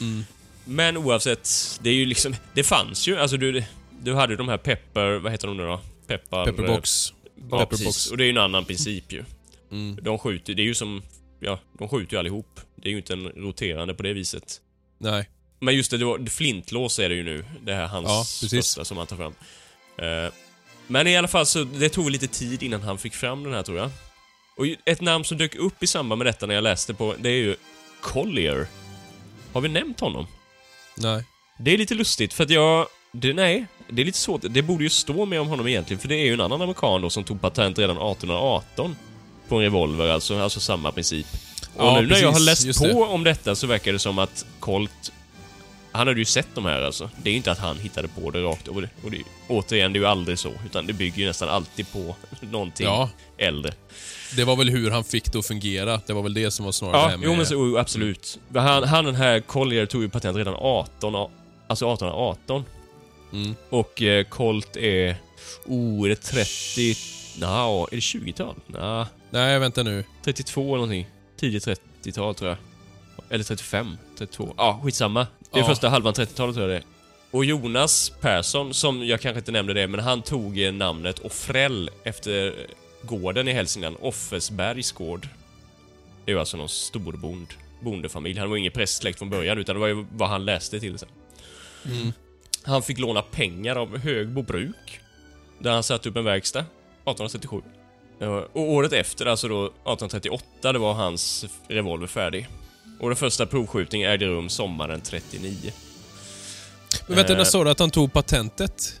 Mm. Men oavsett, det är ju liksom, det fanns ju, alltså du, du hade ju de här pepper, vad heter de nu då? Peppar... Pepperbox. Ja, Pepperbox. precis. Och det är ju en annan princip ju. Mm. De skjuter, det är ju som, ja, de skjuter ju allihop. Det är ju inte en roterande på det viset. Nej. Men just det, det var, flintlås är det ju nu. Det här hans Ja, största som han tar fram. Eh, men i alla fall så, det tog lite tid innan han fick fram den här tror jag. Och ett namn som dök upp i samband med detta när jag läste på, det är ju Collier. Har vi nämnt honom? Nej. Det är lite lustigt för att jag... Det, nej, det är lite svårt. Det borde ju stå mer om honom egentligen, för det är ju en annan amerikan då som tog patent redan 1818. På en revolver alltså, alltså samma princip. Och Ja, nu när jag har precis, läst på det. om detta så verkar det som att Colt... Han hade ju sett de här alltså. Det är ju inte att han hittade på det rakt och det, och det, återigen, det är ju aldrig så. Utan det bygger ju nästan alltid på någonting Ja, äldre. det var väl hur han fick det att fungera. Det var väl det som var snarare det Ja, här med... jo men så, jo, absolut. Han, han den här Collier tog ju patent redan 18, a- alltså 1818. Mm. Och eh, Colt är... Oh, är det 30... Nja, är det 20-tal? Nja, Nej, vänta nu. 32 eller någonting. Tidigt 30-tal tror jag. Eller 35, 32. Ja, skitsamma. Det är Ja. första halvan 30-talet tror jag det är. Och Jonas Persson, som jag kanske inte nämnde det, men han tog namnet Offrell efter gården i Hälsingland, Offesbergs gård. Det är ju alltså någon storbond, bondefamilj. Han var ingen prästsläkt från början, utan det var ju vad han läste till sen. Mm. Han fick låna pengar av Högbo bruk, där han satte upp en verkstad, 1837. Ja, Och året efter, alltså då 1838, det var hans revolver färdig. Och den första provskjutningen ägde rum sommaren 39. Men vänta, Eh. när sa du att han tog patentet?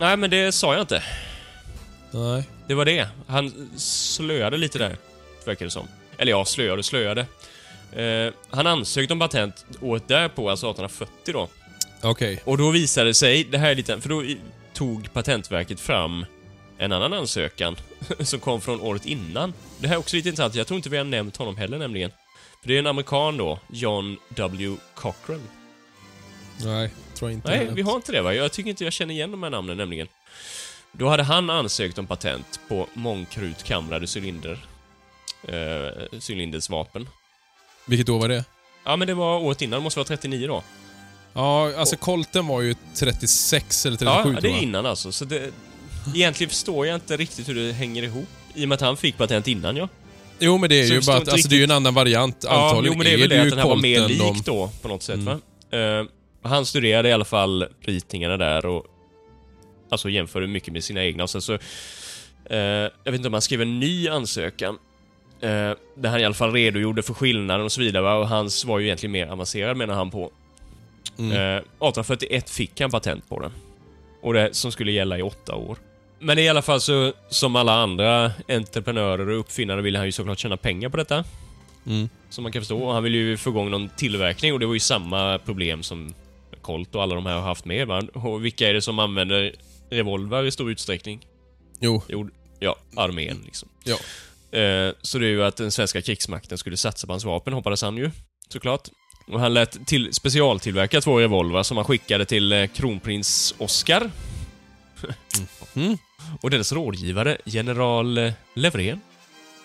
Nej, men det sa jag inte. Nej. Det var det. Han slöade lite där, verkar det som. Eller ja, slöade slöade. Eh, han ansökte om patent året därpå, alltså 1840 då. Okej. Och då visade det sig, det här är lite, för då tog Patentverket fram en annan ansökan som kom från året innan. Det här är också lite intressant, jag tror inte vi har nämnt honom heller nämligen. För det är en amerikan då, John W. Cochran. Nej, tror jag inte. Nej, vi har inte det va? Jag tycker inte jag känner igen de här namnen nämligen. Då hade han ansökt om patent på mångkrutkamrade cylinder. Eh, cylindersvapen. Vilket år var det? Ja, men det var året innan, det måste vara 39 då. Ja, alltså Colten var ju 36 eller 37 Ja, det är innan alltså. Så det, egentligen förstår jag inte riktigt hur det hänger ihop. I och med att han fick patent innan ja. Jo, men det är Så ju bara att alltså, det är ju en annan variant. Ja, Antagligen jo, men det är väl det det att den här var mer lik de- då, på något sätt Mm. va? Eh, han studerade i alla fall ritningarna där och alltså jämförde mycket med sina egna och sen så... eh, jag vet inte om han skrev en ny ansökan. eh, där han i alla fall redogjorde för skillnaden och så vidare va? och hans var ju egentligen mer avancerad menar han på. Mm. Eh, 1841 fick han patent på den. Och det som skulle gälla i åtta år. Men i alla fall så, som alla andra entreprenörer och uppfinnare ville han ju såklart tjäna pengar på detta. Mm. Som man kan förstå. Han ville ju få igång någon tillverkning och det var ju samma problem som Colt och alla de här har haft med. Va? Och vilka är det som använder revolver i stor utsträckning? Jo, Jo, ja, armén liksom. Ja. Eh, så det är ju att den svenska krigsmakten skulle satsa på hans vapen, hoppades han ju. Såklart. Och han lät till specialtillverka två revolver som han skickade till eh, kronprins Oscar. Mm. Och dennes rådgivare, general eh, Levrén.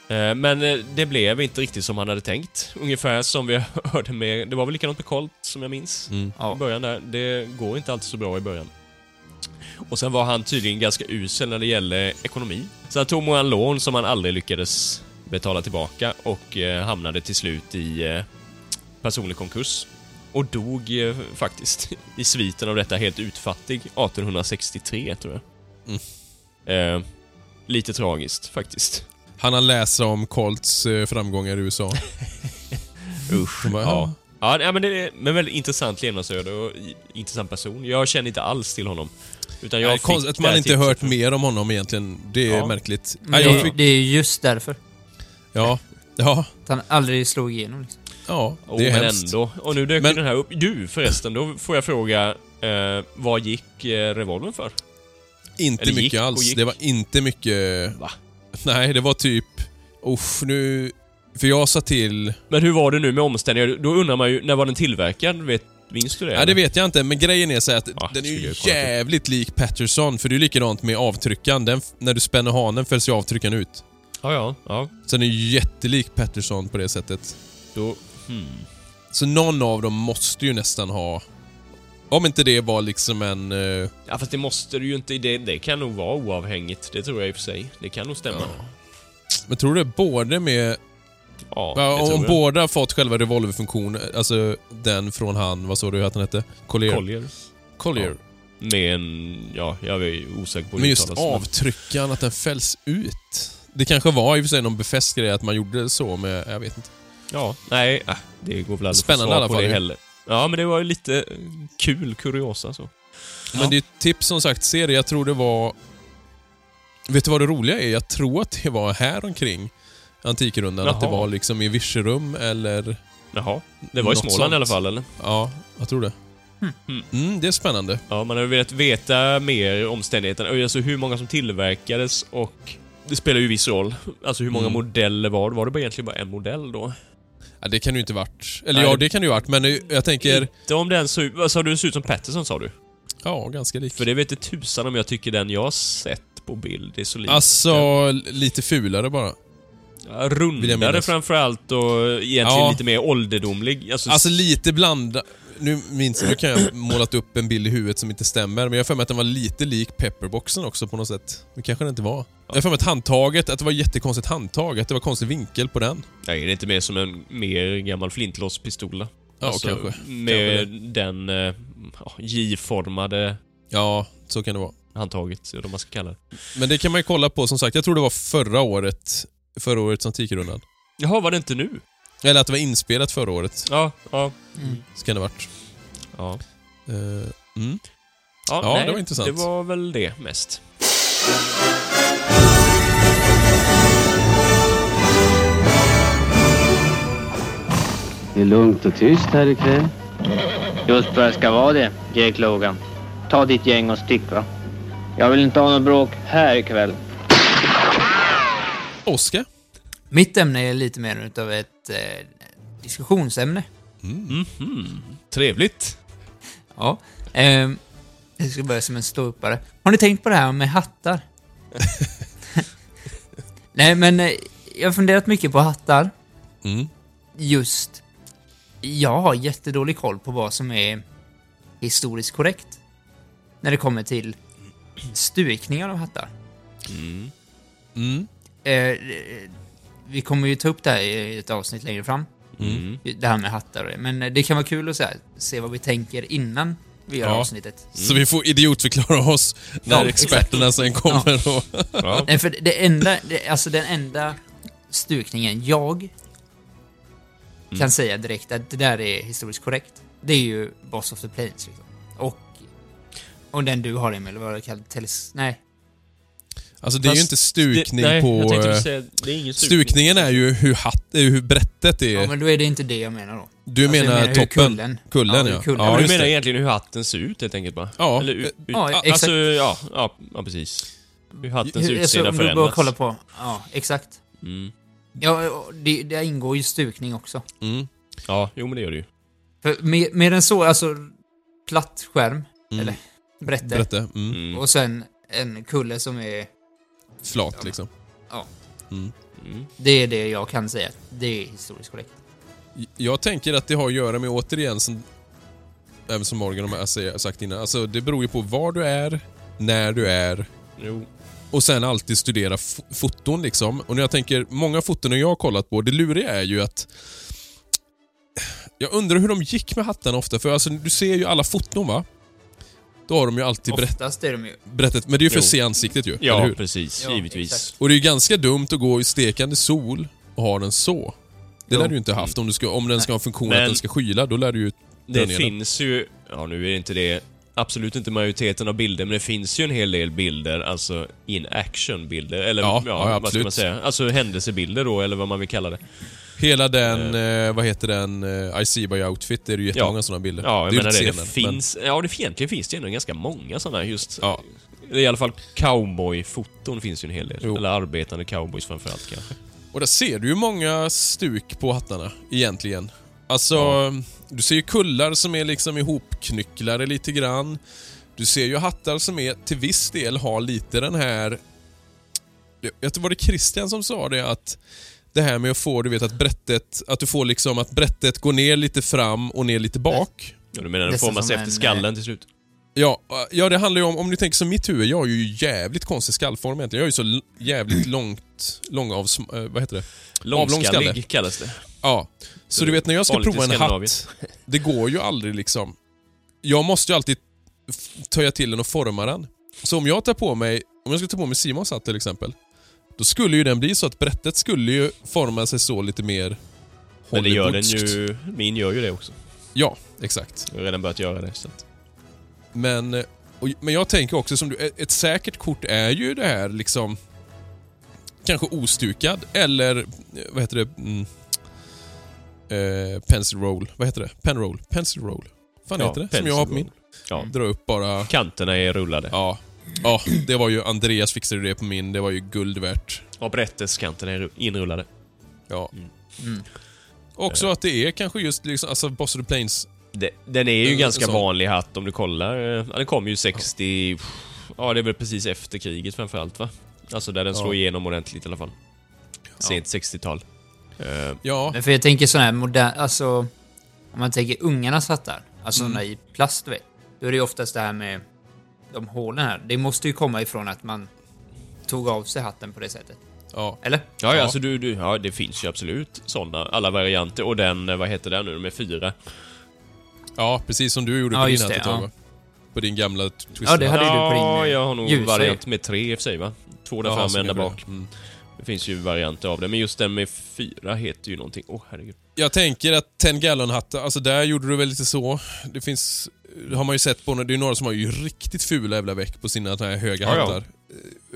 Eh, Men eh, det blev inte riktigt som han hade tänkt. Ungefär som vi hörde med... Det var väl likadant med Colt, som jag minns. Mm. I Ja. början där. Det går inte alltid så bra i början. Och sen var han tydligen ganska usel när det gällde ekonomi. Så han tog många lån som han aldrig lyckades betala tillbaka och hamnade till slut i personlig konkurs. Och dog faktiskt i sviten av detta helt utfattig 1863, tror jag. Eh, lite tragiskt, faktiskt. Han har läst om Colts eh, framgångar i USA. Usch. Bara, Ja. Ja, nej, men det är men väldigt intressant levnadsöde och intressant person. Jag känner inte alls till honom. Utan jag Nej, att man inte hört mer om honom egentligen. Det är Ja. märkligt. Men Nej, det, fick, det är just därför. ja, ja, Att han aldrig slog igenom. Liksom. ja, Oh, det är men hemskt. ändå. Och nu dök Men- den här upp. Du förresten, då får jag fråga. Eh, vad gick eh, revolvern för? Inte Eller mycket alls. Det var inte mycket... Va? Nej, det var typ... Uff, nu... För jag sa till... Men hur var det nu med omställningar? Då undrar man ju, när var den tillverkad? Vet, minns du det? Nej, det eller? vet jag inte, men grejen är så att Ja, den är ju jävligt lik Patterson, för det är ju likadant med avtryckaren. Den, när du spänner hanen fälls ju avtryckaren ut. Ja, ja. ja. Så den är ju jättelik Patterson på det sättet. Då... Hmm. Så någon av dem måste ju nästan ha... Om inte det var liksom en... eh, Ja, fast det måste du ju inte. Det, det kan nog vara oavhängigt. Det tror jag i och för sig. Det kan nog stämma. Ja. Men tror du både med... Ja, Ja, det tror om jag. båda har fått själva revolverfunktionen, alltså den från han, vad sa du att han hette? Collier? Collier. Collier. Med en... Ja, jag är osäker på hur Men det just uttalas, avtryckaren, att den fälls ut. Det kanske var i och för sig någon befäst grej att man gjorde så med, jag vet inte. Ja, nej, äh, det går väl aldrig att få Spännande svar i alla på fall det heller. Ja, men det var ju lite eh, kul kuriosa så. Men det är ett tips som sagt, se det. Jag tror det var... Vet du vad det roliga är? Jag tror att det var här omkring Antikrundan. Att det Jaha. var liksom i Virserum eller... Jaha. Det var i Småland sånt. i alla fall, eller? Ja, jag tror det. Mm. Mm, det är spännande. Ja, man hade velat veta mer omständigheterna. Alltså hur många som tillverkades och... Det spelar ju viss roll. Alltså hur många Mm. modeller var det? Var det bara egentligen bara en modell då? Ja, det kan ju inte varit. Eller Nej, ja, det- kan det ju varit, men jag tänker... Inte om den såg ut... Sa du? Såg ut som Patterson, sa du? Ja, ganska lik. För det vet inte tusan om jag tycker den jag har sett på bild är så lik. Alltså, lite fulare bara. Ja, rundare framförallt och egentligen Ja. lite mer ålderdomlig. Alltså, Alltså lite blanda... Nu minns jag, nu kan jag målat upp en bild i huvudet som inte stämmer, men jag har för mig att den var lite lik pepperboxen också på något sätt. Det kanske den inte var. Jag har för mig att handtaget, att det var jättekonstigt handtag, att det var konstig vinkel på den. nej, det är inte mer som en mer gammal flintlåspistola. Ja, kanske. Med Kanske den eh, ja, J-formade Ja, så kan det vara. handtaget, eller vad man ska kalla det. Men det kan man ju kolla på, som sagt, jag tror det var förra året, förra årets Antikrundan. Jaha, var det inte nu? Eller att det var inspelat förra året. Ja, ja, Mm. Så kan det ha varit. ja. Eh, mm. Ja, Ja, nej, det var intressant. Det var väl det mest. Det är lugnt och tyst här ikväll. Just vad det ska vara det, Jake Logan. Ta ditt gäng och stick va. Jag vill inte ha något bråk här ikväll. Oskar? Mitt ämne är lite mer utav ett eh, diskussionsämne. Mhm. Trevligt. Ja. Ehm, jag ska börja som en ståuppare. Har ni tänkt på det här med hattar? Nej, men eh, jag har funderat mycket på hattar. Mm. Just... Jag har jättedålig koll på vad som är historiskt korrekt. När det kommer till stukningar av hattar. Mm. Mm. Eh, vi kommer ju ta upp det här i ett avsnitt längre fram. Mm. Det här med hattar och det. Men eh, det kan vara kul att så här, se vad vi tänker innan vi gör Ja. avsnittet. Så vi får idiotförklara oss när Ja, experterna sen kommer och... Ja. Nej, för det enda, det, alltså den enda stukningen jag kan säga direkt att det där är historiskt korrekt. Det är ju Boss of the Plains liksom. Och, och den du har Emil, vad var det kallat? Teles... Nej. Alltså det är ju Fast inte stukning det, nej, på... Jag eh, säga, det är ingen stukning. Stukningen är ju hur, hatt, eh, hur brättet är. Ja, men då är det inte det jag menar då. du Alltså, menar menar toppen? kullen- Kullen, Ja, ja. kullen- Ja, ja du menar det. egentligen hur hatten ser ut helt enkelt bara? Ja. Eller, ut, Ja, a- exakt. Alltså, ja, ja, ja, precis. Hur hattens Hur, alltså, utseende om du bara förändras. kollar på... Ja, exakt. Mm. Ja, det, det ingår ju stukning också. Mm. Ja, jo men det gör det ju. För mer, mer än så, alltså platt skärm, Mm. eller brätte, Berätta. Mm. Mm. och sen en kulle som är... Flat liksom. Ja. Mm. Mm. Det är det jag kan säga. Det är historiskt korrekt. Jag tänker att det har att göra med, återigen, som, även som Morgan har sagt innan, alltså det beror ju på var du är, när du är Jo. och sen alltid studera foton liksom. Och när jag tänker, många foton jag har kollat på, det luriga är ju att jag undrar hur de gick med hattarna ofta, för alltså du ser ju alla foton va? Då har de ju alltid berätt, Oftast är de ju... berättat, men det är ju för Jo. att se ansiktet ju, eller Ja, hur? precis. Ja, givetvis. exakt. Och det är ju ganska dumt att gå i stekande sol och ha den så. Det Jo. lär du ju inte haft. Om, du ska, om den ska ha en funktion Men- att den ska skyla, då lär du ju... Det ner den. finns ju, ja nu är det inte det absolut inte majoriteten av bilder, men det finns ju en hel del bilder, alltså in action-bilder, eller Ja, ja, ja, vad ska absolut. man säga? Alltså händelsebilder då, eller vad man vill kalla det. Hela den, eh, vad heter den, eh, I see by outfit, det är det ju jättemånga Ja. sådana bilder. Ja, jag ju menar det. inte Det scenen, finns, ja det egentligen finns det ändå ganska många sådana just. Ja. Det I alla fall cowboy-foton finns ju en hel del. Jo. Eller arbetande cowboys framförallt kanske. Men, och där ser du ju många stuk på hattarna, egentligen. Alltså, du ser ju kullar som är liksom ihopknycklade lite grann. Du ser ju hattar som är, till viss del har lite den här... Jag inte, var det Christian som sa det att det här med att få, du vet att brättet, att du får liksom att brättet går ner lite fram och ner lite bak. Ja, du menar den formas efter en, skallen till slut? Ja, ja, det handlar ju om, om du tänker som mitt huvud, jag har ju jävligt konstig skallform egentligen. Jag har ju så jävligt långt, lång av, vad heter det? Långskallig kallas det. Ja. Så du vet när jag ska prova en hatt, det går ju aldrig liksom. Jag måste ju alltid töja till den och forma den. Så om jag tar på mig, om jag ska ta på mig Simons hatt till exempel, då skulle ju den bli så att brättet skulle ju forma sig så lite mer Men det gör den ju... Min gör ju det också. Ja, exakt. Jag har redan börjat göra det. Så att, Men, eh, och, men jag tänker också som du, ett- säkert kort är ju det här liksom kanske ostukad eller eh, vad heter det? Mm, eh, pencil roll. Vad heter det? Pen roll. Pencil roll. fan Ja, heter det? Som jag har på min. ja. Dra upp bara... Kanterna är rullade. Ja. Ja, det var ju Andreas fixade det på min. Det var ju guld värt. Och brätteskanterna är ru- inrullade. Ja. Mm. Också att det är kanske just liksom, alltså Boss of the Plains. Det, den är ju En ganska sån. vanlig hatt om du kollar. Eh, Ja, den kom ju 60... Ja, det är väl precis efter kriget framförallt va? Alltså där den Ja. slår igenom ordentligt i alla fall. sent 60-tal. Eh, Ja, Men för jag tänker sån här modern, alltså... Om man tänker ungarnas hattar, alltså Mm. såna i plast, du vet. Då är det ju oftast det här med de hålen här. Det måste ju komma ifrån att man tog av sig hatten på det sättet. ja. Eller? ja, ja, Ja. alltså du, du, ja, det finns ju absolut sådana, alla varianter. Och den, eh, vad heter den nu, med fyra? ja, precis som du gjorde Ja, på din hatt det, ett tag ja. va? På din gamla twister. Ja, det hade du på din, Ja, jag har nog ljusa variant med tre i och för sig va? Två där fram en där bak. det. Mm. Det finns ju varianter av det, men just den med fyra heter ju någonting. Åh, herregud. Jag tänker att 10 gallon hattar, alltså där gjorde du väl lite så. Det finns, har man ju sett på, det är några som har ju riktigt fula jävla veck på sina här höga Ja, ja. hattar.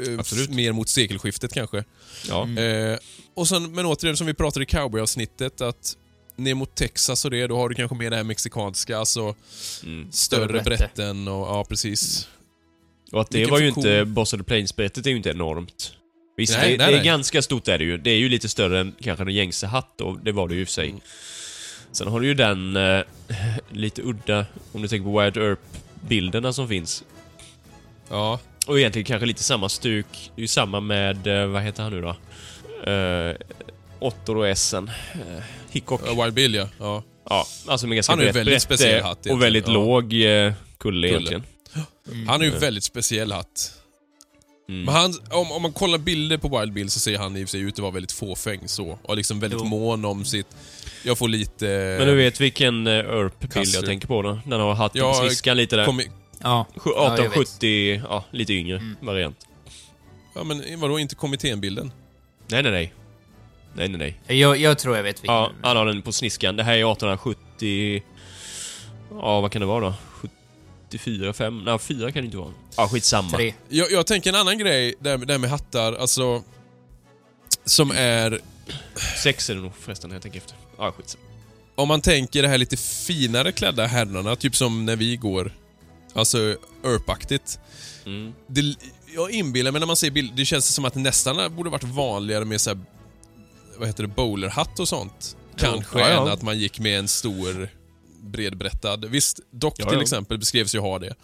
Eh, Absolut. Mer mot sekelskiftet kanske. Ja. Eh, och sen, men återigen som vi pratade i cowboy-avsnittet, att ner mot Texas och det, då har du kanske mer det här mexikanska, alltså Mm. större brätte. brätten och ja, precis. Och att det Vilken var ju inte... Boss of the Plains-brettet är ju inte enormt. Visst, Nej, det, nej, det är nej. ganska stort är det ju. Det är ju lite större än kanske en gängse hatt och det var det ju i och för sig. Mm. Sen har du ju den eh, lite udda, om du tänker på Wired Earp-bilderna som finns. Ja, Och egentligen kanske lite samma stuk. Det är ju samma med, eh, vad heter han nu då? Uh, Ottor och Essen. Uh, Hickok. ja, Wild Bill ja. ja. Ja, alltså med ganska Han brett väldigt brett, speciell eh, hatt Och väldigt Ja. låg eh, kulle egentligen. Han har ju väldigt speciell hatt. Mm. Men han, om, om man kollar bilder på Wild Bill så ser han i och för sig ut att vara väldigt fåfäng så. Och liksom väldigt Jo. mån om sitt... Jag får lite... Men du vet vilken uh, Earp-bild jag tänker på då? Den har hatten Ja, på sniskan lite där. Kom, Ja. Sju- Ja, jag vet. 1870, ja, lite yngre Mm. variant. ja men vadå, inte kommitténbilden? Nej, nej, nej. Nej, nej, nej. Jag, jag tror jag vet vilken. Ja, han har den på sniskan. Det här är 1870... Ja, vad kan det vara då? 74, 5? Nej, 4 kan det inte vara. Ja, skitsamma. Tre. Jag, jag tänker en annan grej, där, där med hattar, alltså... Som är... 6 är det nog förresten, jag tänker efter. Ja, skitsamma. Om man tänker det här lite finare klädda herrarna, typ som när vi går. Alltså, Earp-aktigt. Mm. Det, jag inbillar mig när man ser bilder, det känns som att det nästan borde varit vanligare med så här, vad heter det, bowlerhatt och sånt. Kanske Ja, ja. än att man gick med en stor bredbrättad. Visst, Doc Ja, till ja. exempel beskrevs ju ha det.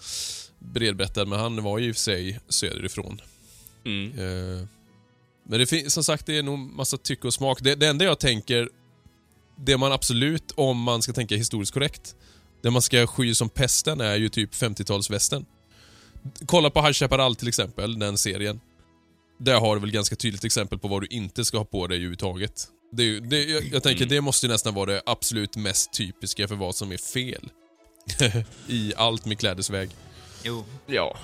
Bredbrättad, men han var ju i och för sig söderifrån. Mm. Eh, men det finns, som sagt, det är nog massa tycke och smak. Det, det enda jag tänker, det man absolut, om man ska tänka historiskt korrekt, det man ska sky som pesten är ju typ 50-talsvästen. Kolla på High Chaparral till exempel, den serien. Där har du väl ganska tydligt exempel på vad du inte ska ha på dig överhuvudtaget. Det, är ju- det, jag, jag tänker Mm. det måste ju nästan vara det absolut mest typiska för vad som är fel. I allt med klädesväg. Jo. Ja.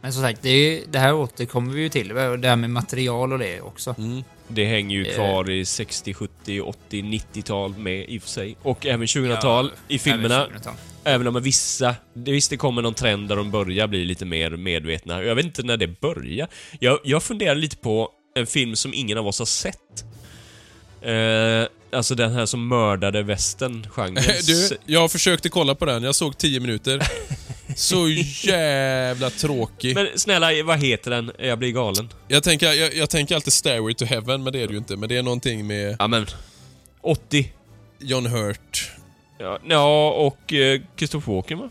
Men som sagt, det, är, det här återkommer vi ju till. Det här med material och det också. Mm. Det hänger ju kvar i 60, 70, 80, 90-tal med i och för sig. Och även 2000-tal i filmerna. Även 2000-tal. Även om vissa... Det, visst, det kommer någon trend där de börjar bli lite mer medvetna. Jag vet inte när det börjar. Jag, jag funderar lite på en film som ingen av oss har sett. Eh, alltså den här som mördade västern genren. Du, jag försökte kolla på den. Jag såg 10 minuter. Så jävla tråkig. Men snälla, vad heter den? Jag blir galen. Jag tänker, jag, jag tänker alltid Stairway to Heaven, men det är det ju inte. Men det är någonting med Ja, men... 80. John Hurt. Ja, ja och eh, Christopher Walken va?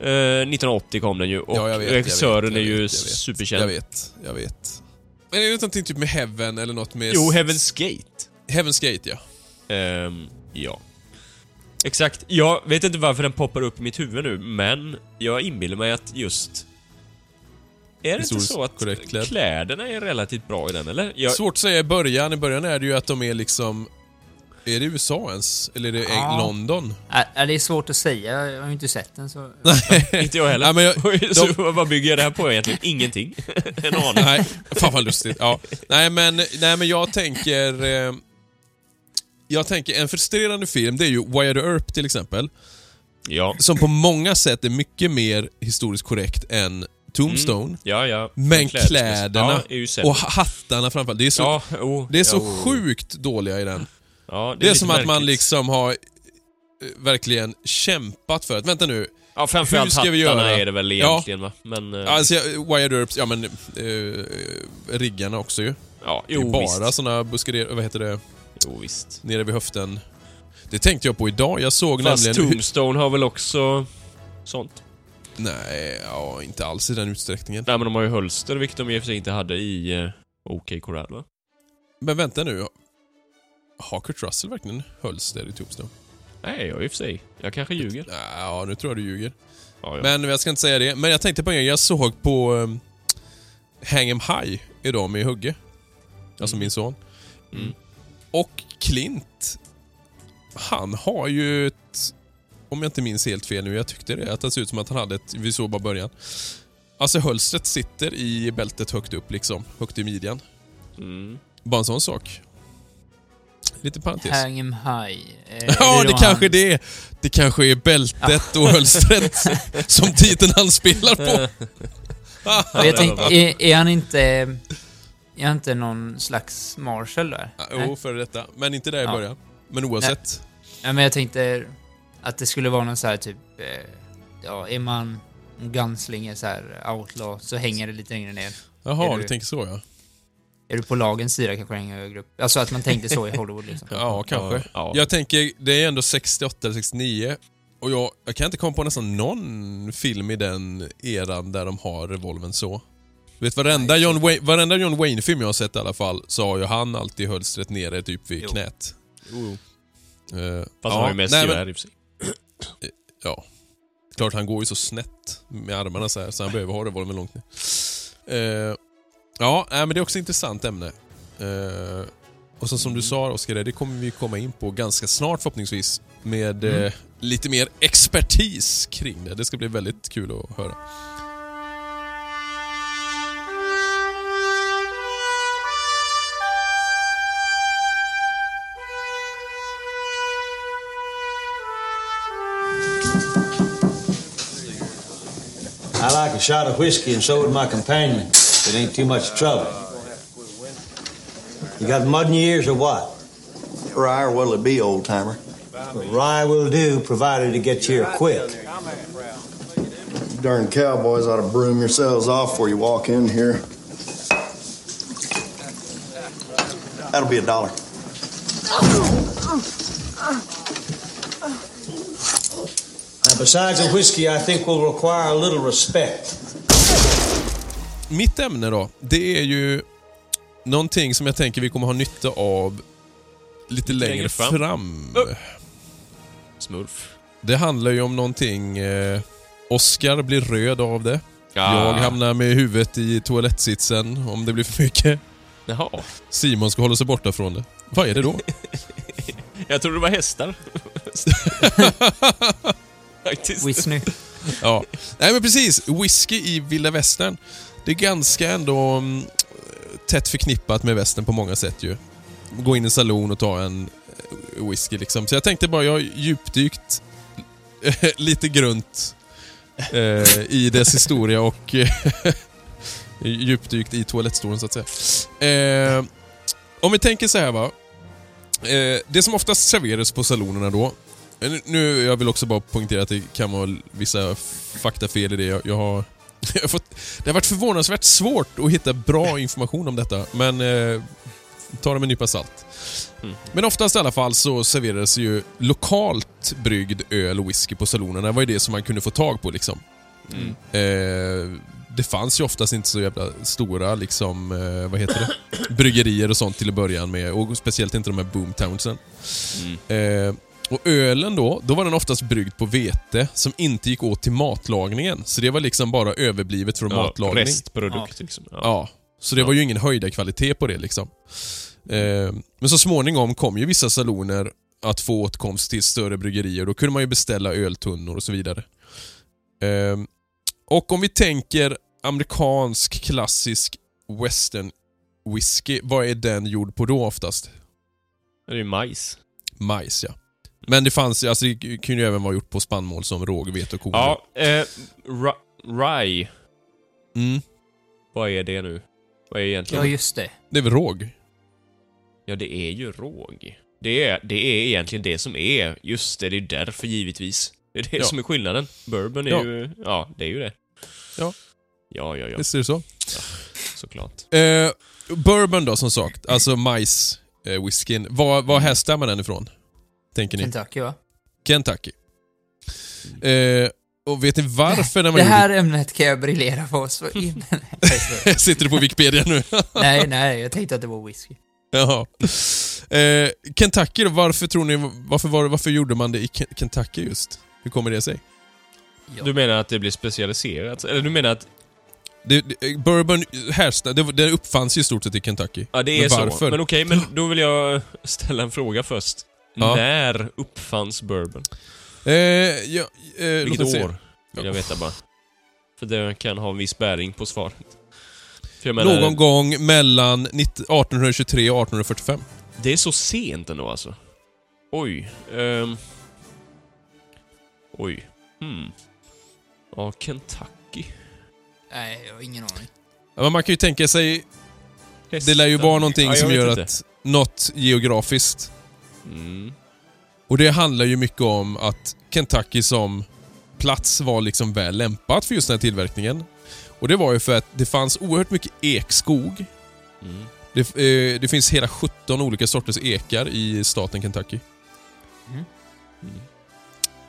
Eh, 1980 kom den ju och Ja, jag vet, jag regissören vet, jag är ju vet, jag vet. superkänd. Jag vet, jag vet. Men är det någonting typ med Heaven eller något med... Jo, Heaven's Gate. Heaven's Gate, ja. Ehm, ja. Exakt. Jag vet inte varför den poppar upp i mitt huvud nu, men jag inbillar mig att just... Är det inte så att klädd. kläderna är relativt bra i den, eller? Jag, Svårt att säga i början. I början är det ju att de är liksom... Är det USA ens? Eller är det Ja. London? Är det är svårt att säga. Jag har ju inte sett den så... inte jag heller. Nej, men jag- så vad bygger jag det här på egentligen? Ingenting. en aning. Nej, fan vad lustigt. Ja. Nej, men, nej, men jag tänker... Jag tänker, en frustrerande film, det är ju Wyatt Earp till exempel. Ja. Som på många sätt är mycket mer historiskt korrekt än Tombstone. Ja, ja. Men Klädesmässigt. kläderna ja, är och hattarna framförallt. Det är så, Ja, oh, det är så ja, oh. sjukt dåliga i den. Ja, Det är, lite som att man märkligt. liksom har eh, verkligen kämpat för att, vänta nu, Ja, framförallt hur ska vi hattarna göra? är det väl Ja. egentligen va? Men... eh, alltså Wyatt Earps, ja men eh, riggarna också ju. ja, Det är jo, bara såna buskader, vad heter det, Jo, visst. nere vid höften. Det tänkte jag på idag. Jag såg Fast nämligen... Tombstone har väl också sånt? Nej, ja, inte alls i den utsträckningen. Nej, men de har ju hölster, vilket de i och för sig inte hade i uh, OK Corral, va? Men vänta nu. Har Kurt Russell verkligen Hulster i Tombstone? Nej, jag i och för sig. Jag kanske ljuger. Ja, nu tror jag du ljuger. Ja, ja. Men jag ska inte säga det. Men jag tänkte på en grej. Jag såg på um, Hang 'em High idag med Hugge. Alltså min son. Mm. Och Clint, han har ju ett... Om jag inte minns helt fel nu, jag tyckte det, att det ser ut som att han hade ett... Vi såg bara början. Alltså hölstret sitter i bältet högt upp liksom. Högt i midjan. Mm. Bara en sån sak. Lite parentes. Hang 'em high. Eh, Ja, det då kanske han- det är. Det kanske är bältet och hölstret som titeln han spelar på. Ja, jag tänkte, är, är han inte... Är inte någon slags Marshall där? Ja, Nej? Jo, för detta. Men inte där i Ja. början. Men oavsett. Ja, men jag tänkte att det skulle vara någon så här typ... Eh, ja, är man gunslinger så här outlaw så hänger det lite längre ner. Jaha, Är du du- tänker så ja. Är du på lagens sida kanske det hänger högre upp. Alltså att man tänkte så i Hollywood liksom. Ja, kanske. Ja. Jag tänker, det är ändå 68 eller 69. Och jag, jag kan inte komma på nästan någon film i den eran där de har revolven så. Vet, varenda John, Wayne, varenda John Wayne-film jag har sett i alla fall, så har ju han alltid hölstret nere typ vid Jo. knät. Jo, jo. Uh, Fast han har ju mest nej, men- i sig. Ja. Klart, han går ju så snett med armarna så här, så han behöver ha revolvern långt ner. Eh, ja, nej, men det är också ett intressant ämne. Eh, och så som du sa Oskar, det kommer vi komma in på ganska snart förhoppningsvis. Med eh, lite mer expertis kring det. Det ska bli väldigt kul att höra. A shot of whiskey, and so would my companion. It ain't too much trouble. You got mud in your ears or what? Rye, or what'll it be, old timer? Rye will do, provided it gets here quick. You darn cowboys ought to broom yourselves off before you walk in here. That'll be a dollar. Oh! Besides the whiskey, I think will require a little respect. Mitt ämne då, det är ju någonting som jag tänker vi kommer ha nytta av lite längre, längre fram. fram. Smurf. Det handlar ju om någonting... Eh, Oscar blir röd av det. Ja. Jag hamnar med huvudet i toalettsitsen om det blir för mycket. Jaha. Simon ska hålla sig borta från det. Vad är det då? Jag trodde det var hästar. Faktiskt. Whitney. ja. Nej men precis, whisky i vilda västern. Det är ganska ändå mm, tätt förknippat med västern på många sätt ju. Gå in i en salon och ta en eh, whisky liksom. Så jag tänkte bara, jag har djupdykt lite grunt eh, i dess historia och djupdykt i toalettstolen så att säga. Eh, om vi tänker så här va. Eh, det som oftast serveras på salonerna då. Eh, Nu, jag vill också bara poängtera att det kan vara vissa faktafel i det. Jag, jag har, jag har fått, det har varit förvånansvärt svårt att hitta bra information om detta, men eh, ta det med en nypa salt. Mm. Men oftast i alla fall så serverades ju lokalt bryggd öl och whisky på salonerna. Det var ju det som man kunde få tag på liksom. Mm. Eh, det fanns ju oftast inte så jävla stora liksom, eh, vad heter det? Bryggerier och sånt till att börja med. Och speciellt inte de här boomtownsen. Mm. Eh, och ölen då, då var den oftast bryggd på vete som inte gick åt till matlagningen. Så det var liksom bara överblivet från Ja, matlagning. restprodukt liksom. Ja. Ja. Så det Ja. var ju ingen höjda kvalitet på det liksom. Eh, men så småningom kom ju vissa saloner att få åtkomst till större bryggerier. Då kunde man ju beställa öltunnor och så vidare. Eh, och om vi tänker amerikansk klassisk western whisky, vad är den gjord på då oftast? Det är ju majs. Majs ja. Men det fanns alltså det kunde ju även vara gjort på spannmål som råg, vete och korn. Ja, eh, ra- rye. Mm, Vad är det nu? Vad är Ja, egentligen? just det. det är väl råg? Ja, det är ju råg. Det är, det är egentligen det som är. Just det, det är därför givetvis. Det är det Ja. som är skillnaden. Bourbon är Ja. ju... Ja, det är ju det. Ja. Ja, ja, ja. Visst är det så? Såklart. Eh, bourbon då som sagt, alltså majs eh, whiskyn. Var, var härstammar den ifrån? Tänker ni? Kentucky va? Kentucky. Eh, och vet ni varför den var Det här ämnet kan jag briljera på så. Sitter du på Wikipedia nu? nej, nej, jag tänkte att det var whisky. Ja. Eh, Kentucky då, varför tror ni, varför, var, varför gjorde man det i Ke- Kentucky just? Hur kommer det sig? Du menar att det blir specialiserat? Eller du menar att... Det, det, bourbon härsta, det, det uppfanns ju i stort sett i Kentucky. Ja, det är Men så. varför? Men okej, men då vill jag ställa en fråga först. Ja. När uppfanns bourbon? Eh, ja, eh, Vilket år? Vill jag veta bara. För det kan ha en viss bäring på svaret. För jag menar, Någon gång mellan 19 1823 och 1845. Det är så sent ändå alltså. Oj. ehm. Oj. Hmm. Ja, Kentucky. Nej, jag har ingen aning. Ja, men man kan ju tänka sig, det lär ju vara någonting Ja, som gör inte. att något geografiskt. Mm. Och det handlar ju mycket om att Kentucky som plats var liksom väl lämpat för just den här tillverkningen. Och det var ju för att det fanns oerhört mycket ekskog. Mm. Det, eh, det finns hela 17 olika sorters ekar i staten Kentucky. Mm.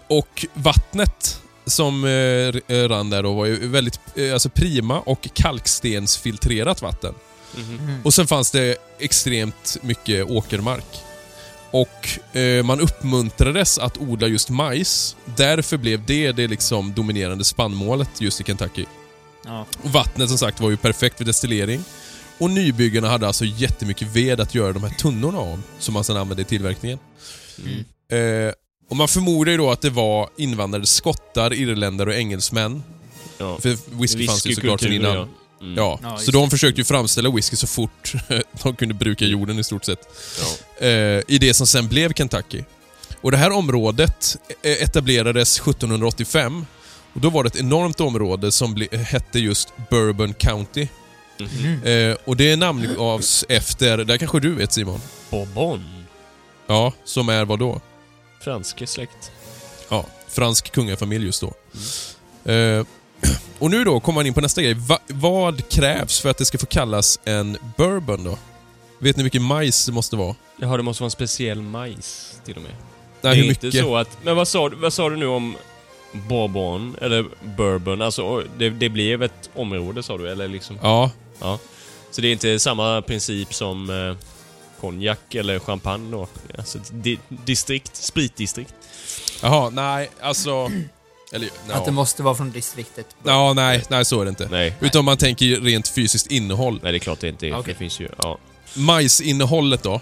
Och vattnet som eh, eh, rann där då var ju väldigt eh, alltså prima och kalkstensfiltrerat vatten. Mhm. Och sen fanns det extremt mycket åkermark. Och eh, man uppmuntrades att odla just majs. Därför blev det det liksom dominerande spannmålet just i Kentucky. Ja. Och vattnet som sagt var ju perfekt för destillering. Och nybyggarna hade alltså jättemycket ved att göra de här tunnorna av, som man sedan använde i tillverkningen. Mm. Eh, och man förmodar ju då att det var invandrade skottar, irländare och engelsmän. Ja. För whisky fanns ju såklart sedan innan. ja. Mm. Ja, Ja, så de försökte ju framställa whisky så fort de kunde bruka jorden i stort sett. Ja. Eh, I det som sen blev Kentucky. Och det här området eh, etablerades 1785. Och då var det ett enormt område som hette just Bourbon County. Mhm. Eh, och det namngavs efter, där kanske du vet Simon? Bourbon. Ja, som är vad då? Fransk släkt. Ja, fransk kungafamilj just då. Eh, och nu då kommer man in på nästa grej. Va, vad krävs för att det ska få kallas en bourbon då? Vet ni vilken majs det måste vara? Jaha, det måste vara en speciell majs till och med. Nej, det är hur inte mycket? så att... Men vad sa, du- vad sa du nu om Bourbon, eller Bourbon? Alltså, det, det blev ett område sa du, eller liksom? Ja, Ja. Så det är inte samma princip som eh, konjak eller champagne då? Alltså di distrikt, spritdistrikt. jaha, nej, alltså... Eller, Att det måste vara från distriktet. ja, nej, nej, så är det inte. Nej. Utan man tänker rent fysiskt innehåll. Nej, det är klart det inte är. Okej. Det finns ju... Ja. Majsinnehållet då,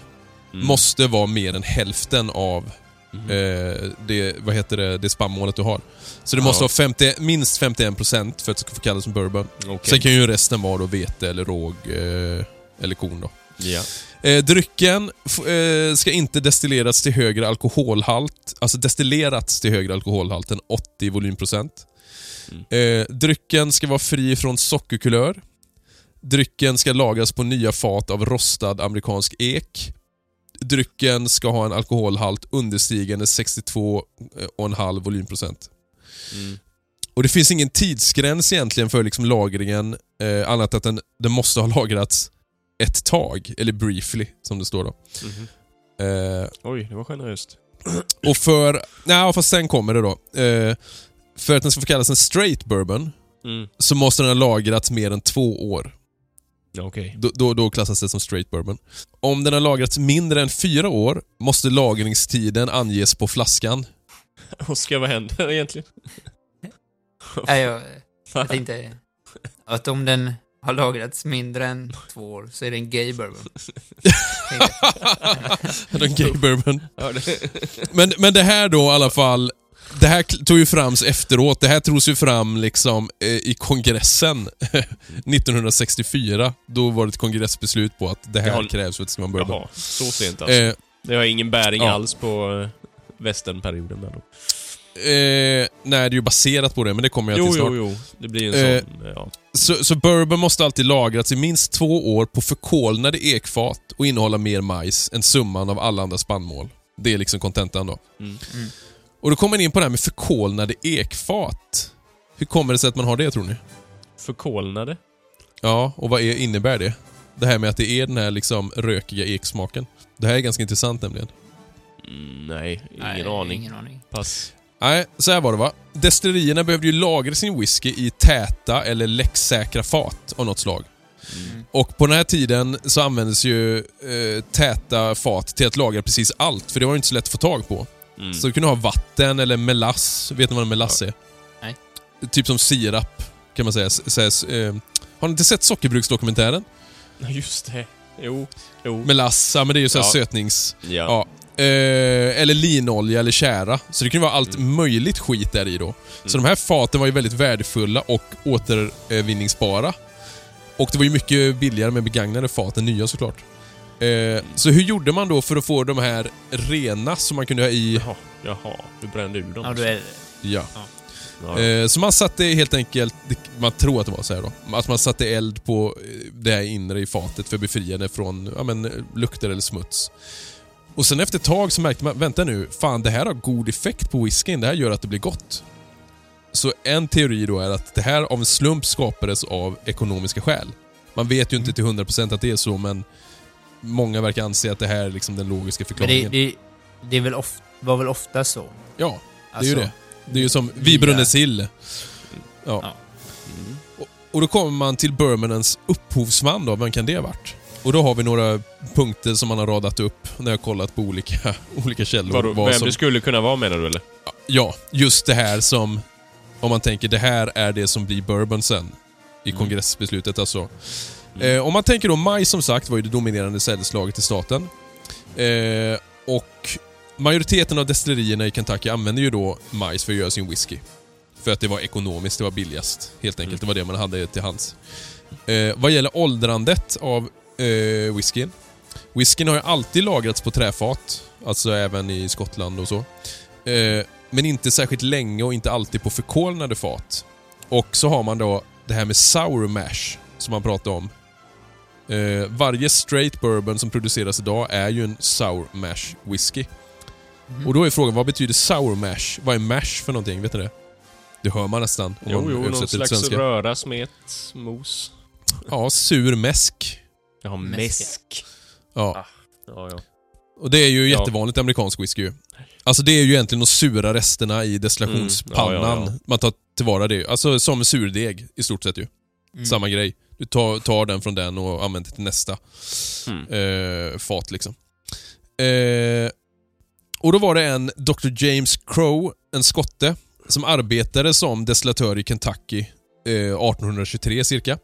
Mm. måste vara mer än hälften av Mhm. eh, det, vad heter det, det spannmålet du har. Så det Ja. måste vara 50, minst 51% för att det ska få kallas som bourbon. Okej. Sen kan ju resten vara då vete eller råg eh, eller korn då. Ja. Eh, drycken eh, ska inte destilleras till högre alkoholhalt, alltså destillerats till högre alkoholhalt än 80 volymprocent. Mm. Eh, drycken ska vara fri från sockerkulör. Drycken ska lagras på nya fat av rostad amerikansk ek. Drycken ska ha en alkoholhalt understigande 62,5 volymprocent. Mm. Och det finns ingen tidsgräns egentligen för liksom lagringen, eh, annat än att den, den måste ha lagrats ett tag, eller briefly som det står då. Mhm. Eh, Oj, det var generöst. och för... Nej, fast sen kommer det då. Eh, för att den ska få kallas en straight bourbon Mm. så måste den ha lagrats mer än två år. Ja, Okej. Då, då, då klassas det som straight bourbon. Om den har lagrats mindre än fyra år måste lagringstiden anges på flaskan. Oskar, vad händer egentligen? Nej, jag, jag tänkte att om den har lagrats mindre än två år så är det en gay bourbon. Tänkte. Den gay bourbon. Det... Men, men det här då i alla fall, det här tog ju fram efteråt. Det här togs ju fram liksom eh, i kongressen 1964. Då var det ett kongressbeslut på att det här Jaha. krävs för att det ska vara en bourbon. Jaha, så sent alltså. Eh, Det har ingen bäring ja. alls på eh, västernperioden där då. eh, nej, det är ju baserat på det, men det kommer jag Jo, till snart. jo, jo. Det blir en Eh, sån... Ja. Så, så bourbon måste alltid lagrats i minst två år på förkolnade ekfat och innehålla mer majs än summan av alla andra spannmål. Det är liksom kontentan då. Mm. Mm. Och då kommer ni in på det här med förkolnade ekfat. Hur kommer det sig att man har det tror ni? Förkolnade? Ja, och vad är, innebär det? Det här med att det är den här liksom rökiga eksmaken. Det här är ganska intressant nämligen. Mm, nej, ingen Nej, aning. Ingen aning. Pass. Nej, så här var det va. Destillerierna behövde ju lagra sin whisky i täta eller läcksäkra fat av något slag. Och på den här tiden så användes ju eh, täta fat till att lagra precis allt, för det var ju inte så lätt att få tag på. Mm. Så du kunde ha vatten eller melass. Vet ni vad en melass är? Nej. Typ som sirap, kan man säga. S- säga s- eh, har ni inte sett Sockerbruksdokumentären? Ja, just det. Jo. Jo. Melass, ja men det är ju så Ja. sötnings... ja. Ja. Eh, eller linolja eller kära. Så det kunde vara allt möjligt skit där i då. Så de här faten var ju väldigt värdefulla och återvinningsbara. Och det var ju mycket billigare med begagnade fat än nya såklart. Eh, så hur gjorde man då för att få de här rena som man kunde ha i... Jaha, jaha. Du brände ur dem. Ja, då är Ja. Ja. Eh, så man satte helt enkelt, man tror att det var så här då, att man satte eld på eh, det här inre i fatet för att befria det från ja, men, eh, lukter eller smuts. Och sen efter ett tag så märkte man, vänta nu, fan det här har god effekt på whiskyn, det här gör att det blir gott. Så en teori då är att det här av en slump skapades av ekonomiska skäl. Man vet ju inte till 100% att det är så, men många verkar anse att det här är liksom den logiska Men det, förklaringen. det, det är väl of, var väl ofta så? Ja, det är ju Alltså, det. Det är ju som via- Vibrunnesill. Ja. Ja. Mm. Och, och då kommer man till bourbonens upphovsman då, vem kan det ha varit? Och då har vi några punkter som man har radat upp när jag kollat på olika, olika källor. Vadå, vad vem som, det skulle kunna vara menar du eller? Ja, just det här som... Om man tänker det här är det som blir bourbon sen. I Mm. kongressbeslutet alltså. Eh, om man tänker då, maj som sagt var ju det dominerande sädesslaget i staten. Eh, och majoriteten av destillerierna i Kentucky använde ju då majs för att göra sin whisky. För att det var ekonomiskt, det var billigast. Helt enkelt, det var det man hade till hands. Eh, vad gäller åldrandet av eh, whiskyn. Whiskyn har ju alltid lagrats på träfat. Alltså även i Skottland och så. Eh, men inte särskilt länge och inte alltid på förkolnade fat. Och så har man då det här med sour mash, som man pratar om. Eh, varje straight bourbon som produceras idag är ju en sour mash whisky. Och då är frågan, vad betyder sour mash? Vad är mash för någonting? Vet ni det? Det hör man nästan om Jo, man jo, någon slags röra, smet, mos. Ja, sur mäsk. Jaha, Mäsk. mäsk. Ja. Ja, ja. Och det är ju Ja. jättevanligt amerikansk whisky ju. Alltså det är ju egentligen de sura resterna i destillationspannan. Mm, ja, ja, ja. Man tar tillvara det. Alltså som surdeg i stort sett ju. Mm. Samma grej. Du tar, tar den från den och använder till nästa Mm. eh, fat liksom. Eh, och då var det en Dr. James Crow, en skotte, som arbetade som destillatör i Kentucky eh, 1823 cirka.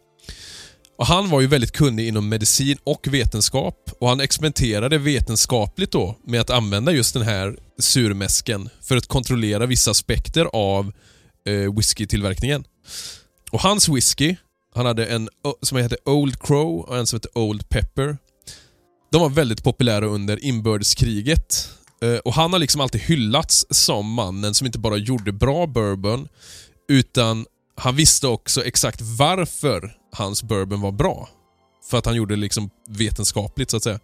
Och han var ju väldigt kunnig inom medicin och vetenskap och han experimenterade vetenskapligt då med att använda just den här surmäsken för att kontrollera vissa aspekter av eh, whiskytillverkningen. Och hans whisky, han hade en som hette Old Crow och en som hette Old Pepper. De var väldigt populära under inbördeskriget. Eh, Och han har liksom alltid hyllats som mannen som inte bara gjorde bra bourbon, utan han visste också exakt varför hans bourbon var bra. För att han gjorde det liksom vetenskapligt så att säga.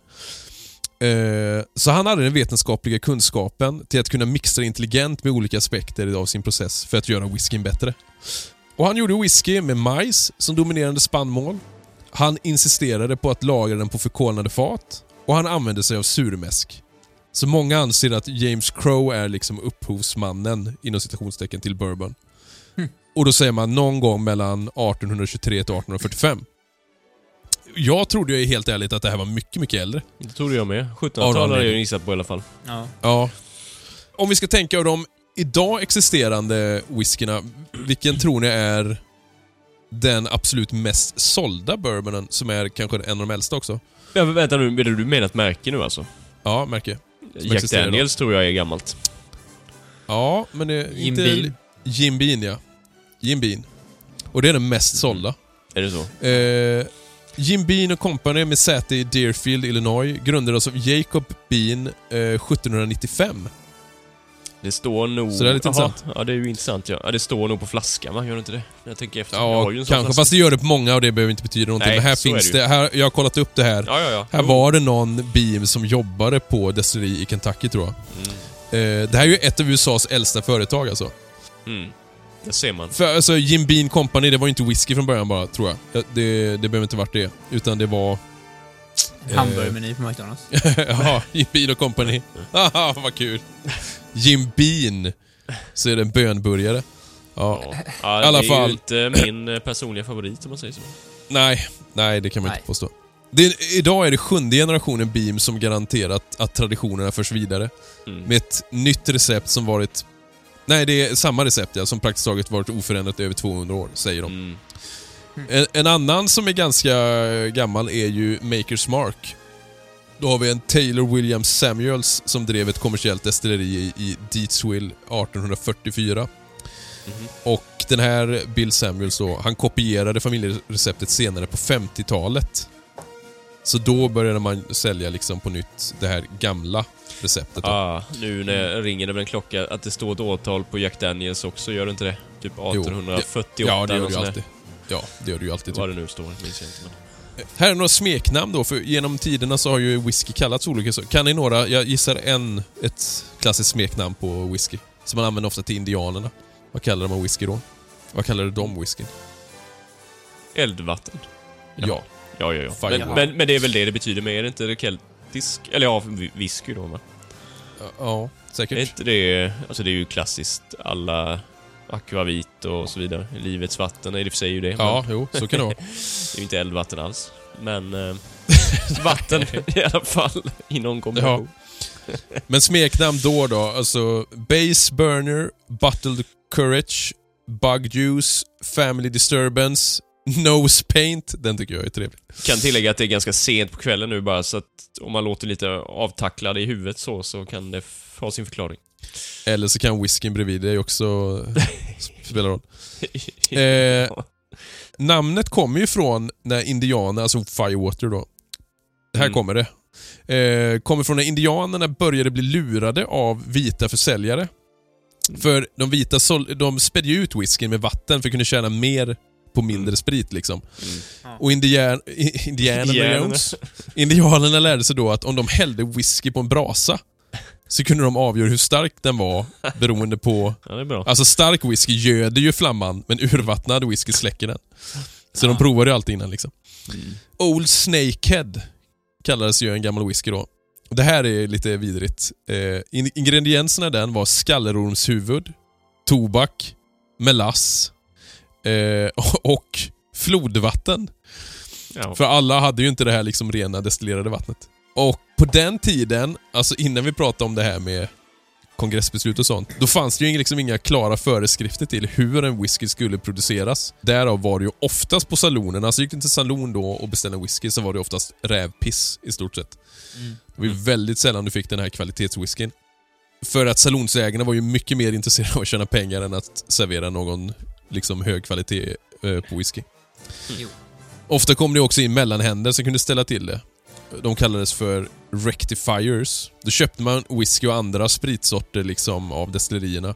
Eh, Så han hade den vetenskapliga kunskapen till att kunna mixa intelligent med olika aspekter av sin process för att göra whiskyn bättre. Och Han gjorde whisky med majs som dominerande spannmål. Han insisterade på att lagra den på förkolnade fat och han använde sig av surmäsk. Så många anser att James Crow är liksom upphovsmannen inom citationstecken till bourbon. Och då säger man någon gång mellan 1823 till 1845. Jag trodde ju helt ärligt att det här var mycket, mycket äldre. Det trodde jag med. Ja, 1700-talet då, har jag gissat på i alla fall. Ja. Ja. Om vi ska tänka av de idag existerande whiskyna, vilken tror ni är den absolut mest sålda bourbonen som är kanske en av de äldsta också? Ja, vänta nu, menar du menar ett märke nu alltså? Ja, märke. Jack Daniels tror jag är gammalt. Ja, men det är Jim inte... Beam. Jim Beam, ja. Jim Beam. Och det är den mest sålda. Är det så? Eh, Jim Bean och Company med säte i Deerfield, Illinois grundades av Jacob Bean eh, 1795. Det står nog... Så det är lite Jaha, intressant. Ja, det är ju intressant ja. ja. Det står nog på flaskan va? Gör det inte det? Jag tänker efter. jag Ja, har ju en sån kanske. flaska. Fast det gör det på många och det behöver inte betyda någonting. Nej, Men här så är finns det det. ju. här, jag har kollat upp det här. Ja, ja, ja. Här Jo. var det någon Beam som jobbade på destilleri i Kentucky tror jag. Mm. Eh, det här är ju ett av USAs äldsta företag alltså. Mm. Det ser man. För alltså Jim Bean Company, det var ju inte whisky från början bara, tror jag. Ja, Det, det behöver inte varit det. Utan det var... En hamburgermeny på McDonalds. ja, Jim Bean och Company. Haha, vad kul. Jim Bean. Så är det en bönburgare. Ja. Ja. I alla det är fall. ju inte min eh, personliga favorit om man säger så. Nej, nej det kan man Nej. inte påstå. Det, idag är det sjunde generationen Beam som garanterat att traditionerna förs vidare. Mm. Med ett nytt recept som varit... Nej, det är samma recept ja, som praktiskt taget varit oförändrat i över 200 år, säger de. Mm. En, en annan som är ganska gammal är ju Makers Mark. Då har vi en Taylor Williams Samuels som drev ett kommersiellt destilleri i, i Deatsville 1844. Och den här Bill Samuels då, han kopierade familjereceptet senare på 50-talet. Så då började man sälja liksom på nytt det här gamla receptet. Då. Ah, nu när ringer det väl en klocka att det står ett årtal på Jack Daniels också, gör det inte det? Typ Jo, 1848 ja, det gör det ju alltid. Ja, det gör det ju alltid. Typ. Vad det nu står, minns jag inte. Men... Här är några smeknamn då, för genom tiderna så har ju whisky kallats olika saker. Kan ni några? Jag gissar en, ett klassiskt smeknamn på whisky. Som man använder ofta till indianerna. Vad kallar man whisky då? Vad kallar de whiskyn? Eldvatten. Ja. Ja, ja, ja. Men, men, men det är väl det det betyder, men är det inte det keltisk? Eller ja, whisky då va? Ja, Är säkert. inte det... Alltså det är ju klassiskt. Alla akvavit och så vidare. Livets vatten är det för sig ju det. Ja, Men jo, så kan det vara. det är ju inte eldvatten alls. Men... Eh, vatten i alla fall. I någon kombination. Men smeknamn då då, alltså Base Burner, Bottled Courage, Bug Juice, Family Disturbance, Nose Paint. Den tycker jag är trevlig. Kan tillägga att det är ganska sent på kvällen nu bara, så att om man låter lite avtacklad i huvudet så, så kan det ha sin förklaring. Eller så kan whiskyn bredvid dig också spela roll. Eh, Namnet kommer ju från när indianerna, alltså Firewater då. Här Mm. kommer det. Eh, kommer från när indianerna började bli lurade av vita försäljare. För de vita de spädde ut whiskyn med vatten för att kunna tjäna mer på mindre sprit liksom. Och indian, indianerna, Indianerna. Indianerna lärde sig då att om de hällde whisky på en brasa så kunde de avgöra hur stark den var beroende på... Ja, det är bra. Alltså stark whisky göder ju flamman, men urvattnad whisky släcker den. Så de provade ju alltid innan liksom. Old Snakehead kallades ju en gammal whisky då. Det här är lite vidrigt. Eh, in- ingredienserna i den var skallerormshuvud, tobak, melass eh, och flodvatten. Ja. För alla hade ju inte det här liksom rena destillerade vattnet. Och på den tiden, alltså innan vi pratade om det här med kongressbeslut och sånt, då fanns det ju liksom inga klara föreskrifter till hur en whisky skulle produceras. Därav var det ju oftast på salonerna, alltså gick du till salon då och beställde whisky så var det oftast rävpiss i stort sett. Det var ju väldigt sällan du fick den här kvalitetswhiskyn. För att salonsägarna var ju mycket mer intresserade av att tjäna pengar än att servera någon liksom hög kvalitet eh, på whisky. Jo. Ofta kom det också in mellanhänder som kunde ställa till det. De kallades för rectifiers. Då köpte man whisky och andra spritsorter liksom av destillerierna.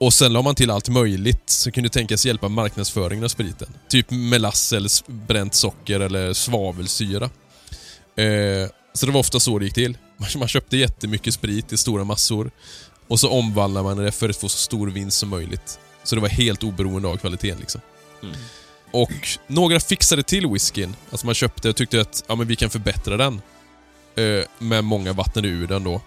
Och sen la man till allt möjligt som kunde tänkas hjälpa marknadsföringen av spriten. Typ melass eller bränt socker eller svavelsyra. Eh, så det var ofta så det gick till. Man, man köpte jättemycket sprit i stora massor och så omvandlade man det för att få så stor vinst som möjligt. Så det var helt oberoende av kvaliteten liksom. Och några fixade till whiskyn. Alltså man köpte och tyckte att ja, men vi kan förbättra den. Eh, men många vattnade ur den då.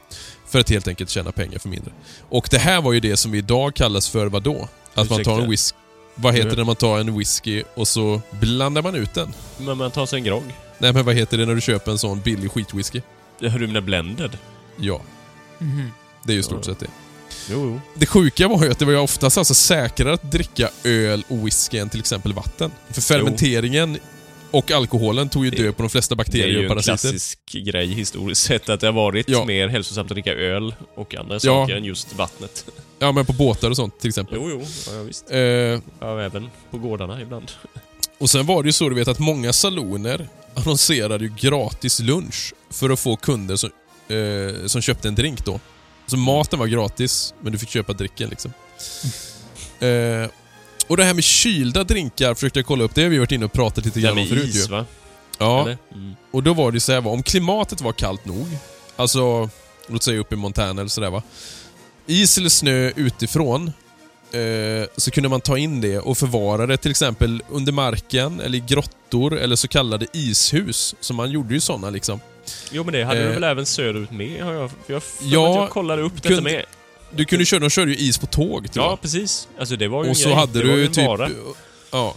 För att helt enkelt tjäna pengar för mindre. Och det här var ju det som vi idag kallas för vad då? Att man tar en whisky... Vad heter Ja. det när man tar en whisky och så blandar man ut den? Men man tar sig en grogg. Nej men vad heter det när du köper en sån billig skitwhisky? Du menar blended? Ja, Mhm. det är ju stort Ja. sett det. Jo, jo. Det sjuka var ju att det var ju oftast alltså säkrare att dricka öl och whisky än till exempel vatten. För fermenteringen och alkoholen tog ju död på de flesta Det är bakterier ju och en parasiter. klassisk grej historiskt sett att det har varit Ja. mer hälsosamt att dricka öl och andra saker än just vattnet. Ja, men på båtar och sånt till exempel. Jo, jo. Ja, ja, visst. Eh, Ja, även på gårdarna ibland. och sen var det ju så du vet att många saloner annonserade ju gratis lunch för att få kunder som, eh, som köpte en drink då. Så maten var gratis, men du fick köpa dricken liksom. Eh, och det här med kylda drinkar försökte jag kolla upp. Det har vi varit inne och pratat lite grann om förut is, ju. va? Ja? Mm. och då var det så här, va, om klimatet var kallt nog, alltså låt säga uppe i Montana eller sådär va. Is eller snö utifrån, eh, så kunde man ta in det och förvara det till exempel under marken eller i grottor eller så kallade ishus. Så man gjorde ju sådana liksom. Jo, men det hade Eh. de väl även söderut med? Har jag, jag, Ja, jag kollade upp detta kunde- med. Du kunde köra, de körde ju is på tåg tror Ja, jag. precis. Alltså det var ju Och så grej. hade du typ... vara. Ja.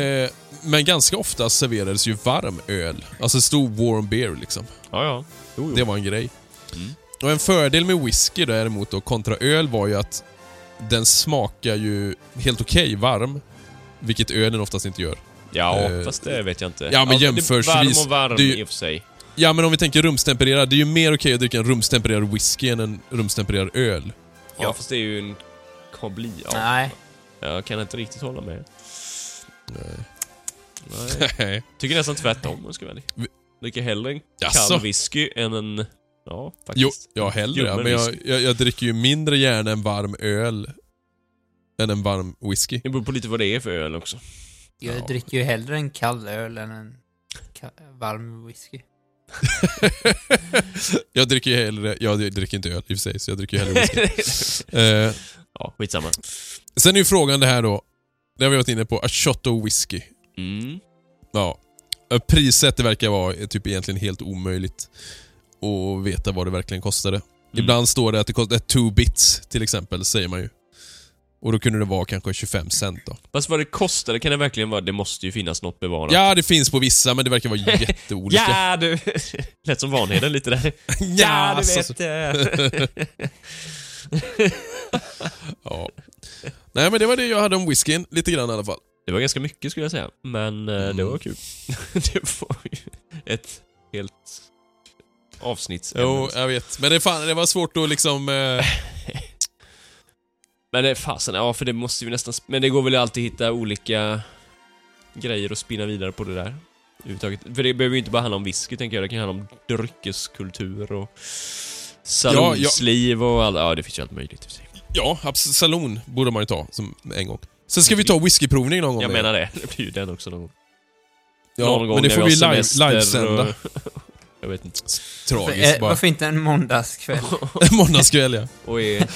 Eh, men ganska ofta serverades ju varm öl. Alltså stor warm beer liksom. Ja, ja. Jo, jo. Det var en grej. Mm. Och en fördel med whisky däremot då, kontra öl var ju att den smakar ju helt okej varm. Vilket ölen oftast inte gör. Ja, Eh, fast det vet jag inte. ja, men det- jämförsvis- Varm och varm det i och för sig. Ja, men om vi tänker rumstempererad. Det är ju mer okej att dricka en rumstempererad whisky än en rumstempererad öl. Ja, fast det är ju en kabli. Ja. Nej. Jag kan inte riktigt hålla med. Nej. Nej. Tycker nästan tvärtom om jag ska. Vi- Dricker hellre en Jaså? kall whisky än en... Ja, Jo, faktiskt. ja hellre. Ljummen Men jag, jag, jag dricker ju mindre gärna en varm öl än en varm whisky. Det beror på lite vad det är för öl också. Jag Ja. dricker ju hellre en kall öl än en varm whisky. jag dricker ju hellre... Jag dricker inte öl i och för sig, så jag dricker ju hellre whisky. eh, ja, skitsamma. sen är ju frågan det här då. Det har vi varit inne på. A shot of whisky. Mm. Ja. Priset det verkar vara typ egentligen helt omöjligt att veta vad det verkligen kostade. Ibland står det att det kostar two bits till exempel, säger man ju. Och då kunde det vara kanske 25 cent då. Fast vad det kostade kan det verkligen vara, det måste ju finnas något bevarat. Ja, det finns på vissa, men det verkar vara jätteolika. Ja, du... Lät som Vanheden lite där. Ja, du vet. eh. Ja. Nej, men det var det jag hade om whiskyn, lite grann i alla fall. Det var ganska mycket skulle jag säga, men eh, det Mm. var kul. det var ju ett helt avsnitt. Jo, jag vet. Men det, fan, det var svårt att liksom... Eh, Men det fasen, ja för det måste vi nästan... Men det går väl alltid att hitta olika grejer att spinna vidare på det där. Överhuvudtaget. För det behöver ju inte bara handla om whisky, tänker jag. Det kan handla om dryckeskultur och salongsliv och allt. Ja, det finns ju allt möjligt. i och för sig. ja, abs- salon borde man ju ta som en gång. Sen ska vi ta whyskiprovning någon gång. Jag menar det. Det blir ju den också någon gång. ja, någon gång men det får vi vi live, livesända. och- Jag vet inte. Tragiskt bara. varför inte en måndagskväll? Måndagskväll ja. Och är...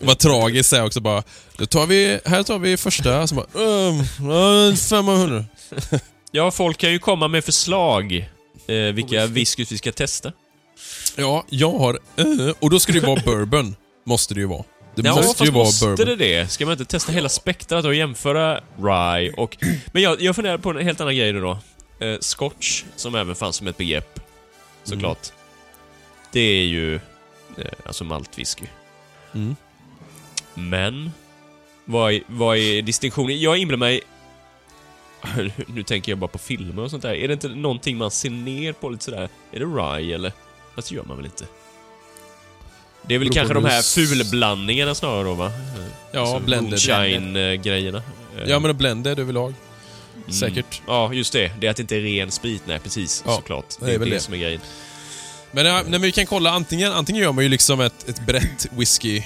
Vad tragiskt är också bara, då tar vi, här tar vi första, så bara, um, 500. Ja, folk kan ju komma med förslag. Eh, vilka whiskys vi ska testa. Ja, jag har, eh, och då ska det ju vara bourbon. Måste det ju vara. Det ja, måste ju vara måste bourbon. det det? Ska man inte testa hela spektrat och jämföra rye och... Men jag, jag funderar på en helt annan grej nu då. Eh, scotch, som även fanns som ett begrepp, såklart. Det är ju eh, alltså maltwhisky. Mm. Men, vad är, vad är distinktionen? Jag inbillar mig... Nu tänker jag bara på filmer och sånt där. Är det inte någonting man ser ner på lite sådär? Är det rye eller? Fast det gör man väl inte? Det är väl kanske de här fulblandningarna snarare då va? Ja, blended. Moonshine-grejerna. Ja, men blended överlag. Mm. Säkert. Ja, just det. Det är att det inte är ren sprit. Nej, precis. Ja, såklart. det Det är är väl det det. som är grejen. Men, ja, nej, men vi kan kolla, antingen, antingen gör man ju liksom ett, ett brett whisky,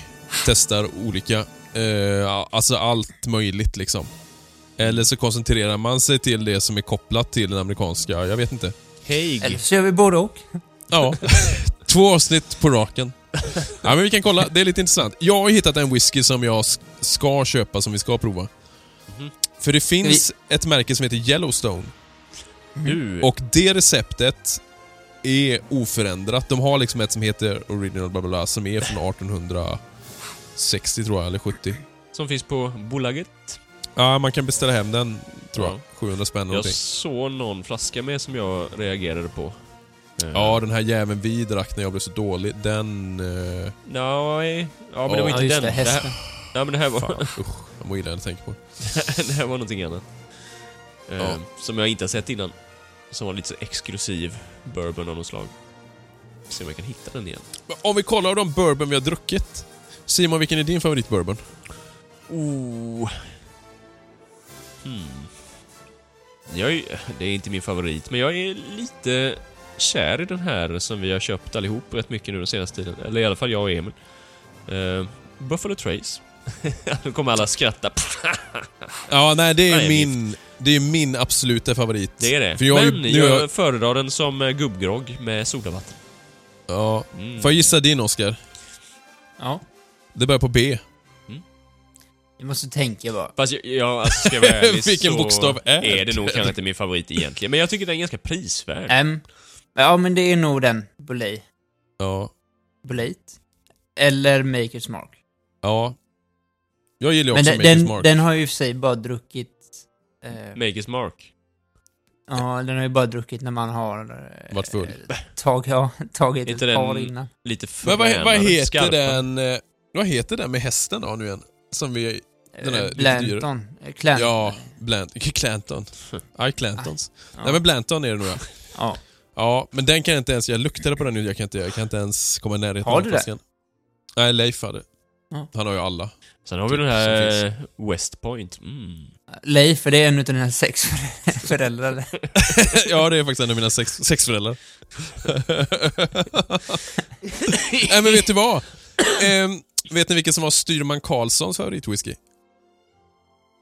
testar olika, eh, alltså allt möjligt liksom. Eller så koncentrerar man sig till det som är kopplat till den amerikanska, jag vet inte. Hej! Eller så gör vi både och. Ja, två avsnitt på raken. Ja, men vi kan kolla, det är lite intressant. Jag har hittat en whisky som jag ska köpa, som vi ska prova. Mhm. För det finns ett märke som heter Yellowstone. Nu. Och det receptet är oförändrat. De har liksom ett som heter Original bla bla bla, som är från 1860 tror jag, eller 70. Som finns på bolaget. Ja, man kan beställa hem den, tror jag. Ja. 700 spänn Jag någonting. såg någon flaska med som jag reagerade på. Eh, Ja, den här jäveln vi drack när jag blev så dålig, den... Eh, Nej, ja men det var Ja, inte den. det, här, hästen. ja, men det här var, fan, usch, jag mår illa när jag tänker på det. det här var någonting annat. Eh, Ja. Som jag inte har sett innan. Som var lite så exklusiv bourbon av något slag. Se om jag kan hitta den igen. Om vi kollar de bourbon vi har druckit. Simon, vilken är din favoritbourbon? Oh. Hmm. Jag är, det är inte min favorit, men jag är lite kär i den här som vi har köpt allihop rätt mycket nu den senaste tiden. Eller i alla fall jag och Emil. Eh, Buffalo Trace. nu kommer alla skratta. Ja, nej, det är Nej, min... Det är min absoluta favorit. Det är det. För jag ju- men nu jag, jag- föredrar den som eh, gubbgrogg med sodavatten. Ja. Mm. Får jag gissa din, Oscar? Ja. Det börjar på B. Jag måste tänka bara. Fast jag, jag alltså, ska jag vara ärlig Vilken så bokstav är är det nog kanske inte min favorit egentligen. Men jag tycker den är ganska prisvärd. M. Ja, men det är nog den. Bullet. Ja. Bullet. Eller Maker's Mark. Ja. Jag gillar Men också den, Maker's den, Mark. den har ju i och för sig bara druckit Eh, Maker's Mark. ja, den har ju bara druckit när man har... eh, Varit full. Tag, ja, tagit Inte ett par innan. Lite Men vad, vad heter skarpa. den... eh, Vad heter den med hästen då nu igen? Som vi... Den är Eh, Blanton. Eh, Clanton. Ja, Blant, Clanton. Ja, Clantons. Ja. Nej men Blanton är det nog ja. Ja. Ja, men den kan jag inte ens... Jag luktade på den nu, jag kan inte, jag kan inte ens komma i närheten Har av du den det? Nej, Leif hade. Ja. Han har ju alla. Sen har vi den Som här eh, West Point. Mm. Leif, för det är en utav dina sex föräldrar. ja, det är faktiskt en av mina sex, sexföräldrar. Nej men vet du vad? Ehm, vet ni vilken som var Styrman Karlssons favoritwhisky?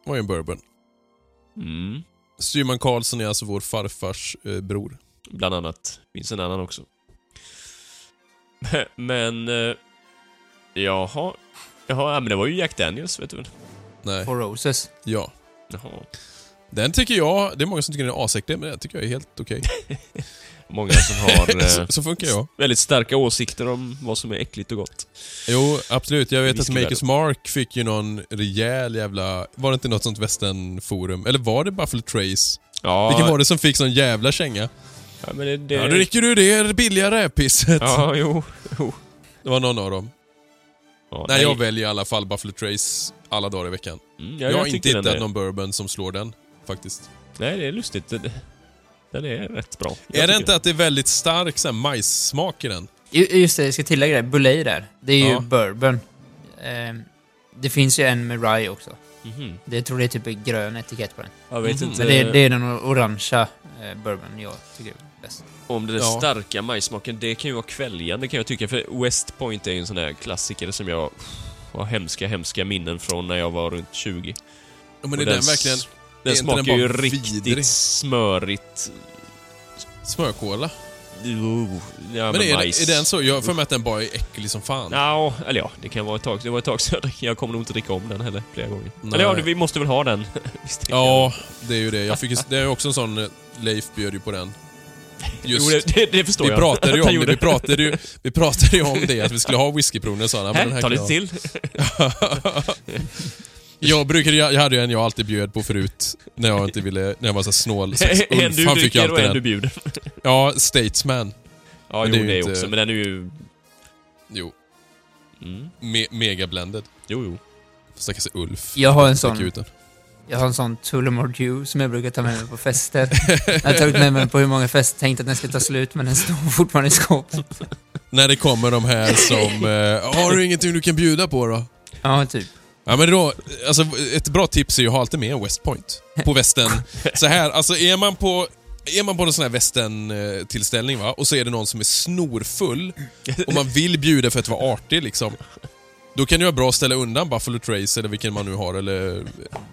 Det var ju en bourbon. Mm. Styrman Karlsson är alltså vår farfars eh, bror. Bland annat. Finns en annan också. Men... Eh, jaha. Jaha, ja, men det var ju Jack Daniels, vet du väl? Nej, Four Roses. ja. Jaha. Den tycker jag, det är många som tycker den är asäcklig, men den tycker jag är helt okej. Många som har så, eh, så funkar jag. väldigt starka åsikter om vad som är äckligt och gott. Jo, absolut. Jag vet att. Makers Mark fick ju någon rejäl jävla... Var det inte något sånt västernforum? Eller var det Buffalo Trace? Ja, Vilken var det som fick sån jävla känga? ja men det... det Ja, dricker du det billiga rävpisset. Ja, jo. jo. Det var någon av dem. Ja, Nej, jag väljer i alla fall Buffalo Trace alla dagar i veckan. Mm, jag, har tycker inte hittat någon bourbon som slår den, faktiskt. Nej, det är lustigt. Det- Den är rätt bra. Jag är det inte att det är väldigt stark så här, majssmak i den? Ju- Just det, jag ska tillägga det. Bullet där. Det är ju Ja. bourbon. Ehm, det finns ju en med rye också. Mhm. Det jag tror det är typ en grön etikett på den. Jag vet Mhm. inte Men det, det är den orangea eh, bourbon jag tycker är bäst. om den Ja. starka majsmaken. Det kan ju vara kväljande kan jag tycka. För West Point är ju en sån här klassiker som jag har hemska, hemska minnen från när jag var runt 20. Ja, men Och är den verkligen Den smakar den ju riktigt vidrig? smörigt. smörkola? Ja, Men är, majs. är den så? Jag har för mig att den bara är äcklig som fan. Ja, eller ja, det kan vara ett tag. Det var ett tag sedan. jag kommer nog inte dricka om den heller flera gånger. Nej. Eller ja, vi måste väl ha den. Ja, det är ju det. Jag fick, det är också en sån... eh, Leif bjöd ju på den. Just, Jo, det, det, förstår vi jag. pratade ju om det. Vi pratade ju, vi pratade ju om det, att vi skulle ha whiskyprovning. Här, ta lite till. Jag, brukade, jag, jag hade ju en jag alltid bjöd på förut, när jag inte ville, när jag var så snål. Så en du han fick ju dricker och alltid en du bjuder. Ja, Statesman. Ja, Men jo, det är det, inte- också. Men den är ju... Jo, Mm. me, mega blended. Jo, jo. Stackars Ulf. Jag har en sån, jag har en sån Tullamore Dew som jag brukar ta med mig på fester. Jag har tagit med mig den på hur många fester, tänkt att den ska ta slut men den står fortfarande i skåpet. När det kommer de här som, eh, har du ingenting du kan bjuda på då? Ja, typ. Ja men då, alltså ett bra tips är ju att ha alltid med West Point på västen. Så här, alltså är man på är man på en sån här västern-tillställning va, och så är det någon som är snorfull och man vill bjuda för att vara artig liksom. Då kan det vara bra att ställa undan Buffalo Trace eller vilken man nu har, eller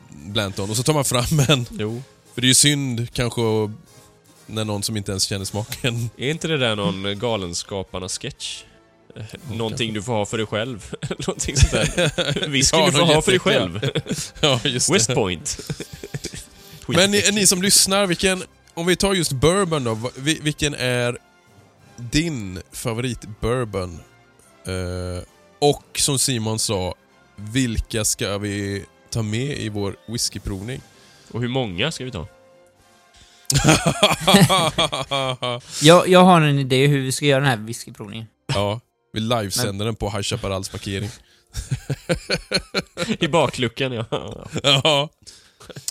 Blanton, och så tar man fram en. Jo. För det är ju synd kanske när någon som inte ens känner smaken. Är inte det där någon Galenskaparna-sketch? Eh, Någonting du får ha för dig själv. Någonting sånt där. Whisky Ja, du får ha för dig själv. Ja, just West det. Point. Men ni, ni som lyssnar, vilken, om vi tar just bourbon då, vilken är din favorit bourbon? Eh, och som Simon sa, vilka ska vi ta med i vår whiskyprovning? Och hur många ska vi ta? Jag, jag har en idé hur vi ska göra den här whiskyprovningen. ja, vi livesänder den på High Chaparrals parkering. I bakluckan, ja. ja.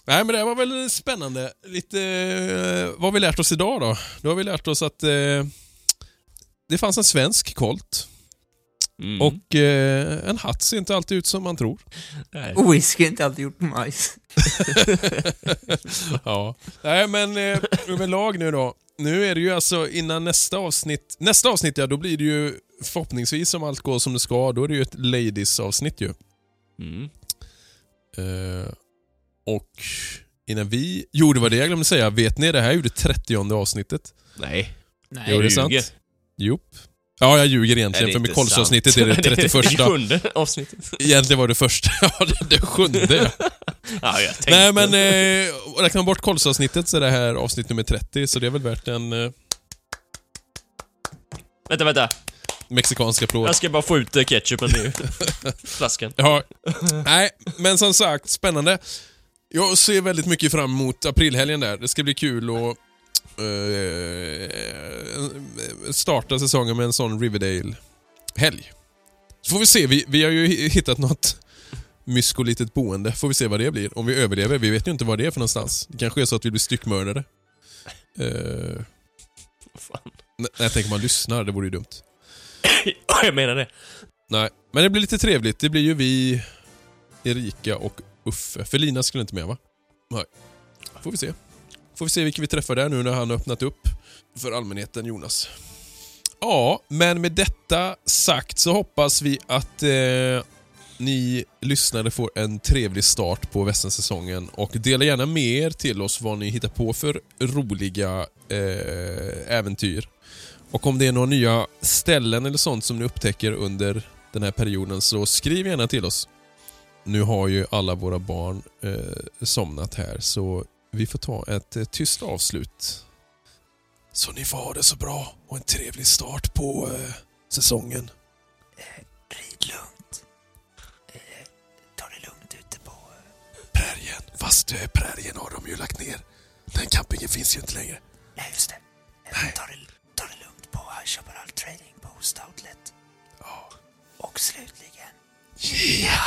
Nej men det var väl spännande. Lite, eh, vad har vi lärt oss idag då? Då har vi lärt oss att eh, det fanns en svensk kolt. Mm. Och eh, en hatt ser inte alltid ut som man tror. Och whisky är inte alltid gjort på majs. ja. Nej men eh, överlag nu då. Nu är det ju alltså innan nästa avsnitt. Nästa avsnitt ja, då blir det ju förhoppningsvis om allt går som det ska, då är det ju ett ladies-avsnitt ju. Mm. Eh, och innan vi... Jo, det var det jag glömde säga. Vet ni, det här är ju det 30 avsnittet. Nej. Nej. Jo, det är sant. Jo. Ja, jag ljuger egentligen, för med kolsavsnittet är det 31. Det sjunde avsnittet. Egentligen var det första, ja det, sjunde. Ja, jag tänkte. Nej men, eh, räknar man bort kolsavsnittet så är det här avsnitt nummer 30, så det är väl värt en eh, Vänta, vänta. mexikansk applåd. Jag ska bara få ut eh, ketchupen nu. Flaskan. Ja, nej, men som sagt, spännande. Jag ser väldigt mycket fram emot aprilhelgen där. Det ska bli kul att eh, starta säsongen med en sån Riverdale-helg. Så får vi se, vi, vi har ju hittat något mysko-litet boende. Får vi se vad det blir. Om vi överlever. Vi vet ju inte vad det är för någonstans. Det kanske är så att vi blir styckmördade. Eh, Fan. nej, jag tänker man lyssnar, det vore ju dumt. jag menar det. Nej, men det blir lite trevligt. Det blir ju vi, Erika och Uffe. För Lina skulle inte med va? Nej. Får vi se. Får vi se vilka vi träffar där nu när han har öppnat upp för allmänheten, Jonas. Ja, men med detta sagt så hoppas vi att eh, ni lyssnare får en trevlig start på västernsäsongen och dela gärna med er till oss vad ni hittar på för roliga eh, äventyr. Och om det är några nya ställen eller sånt som ni upptäcker under den här perioden så skriv gärna till oss. Nu har ju alla våra barn eh, somnat här så vi får ta ett eh, tyst avslut. Så ni får ha det så bra och en trevlig start på eh, säsongen. Rid lugnt. Eh, ta det lugnt ute på... Prärien. Fast eh, prärien har de ju lagt ner. Den campingen finns ju inte längre. Nej, just det. Eh, Ta det, ta det lugnt på High Chaparral Trading på Ost Outlet. Och slutligen... Ja!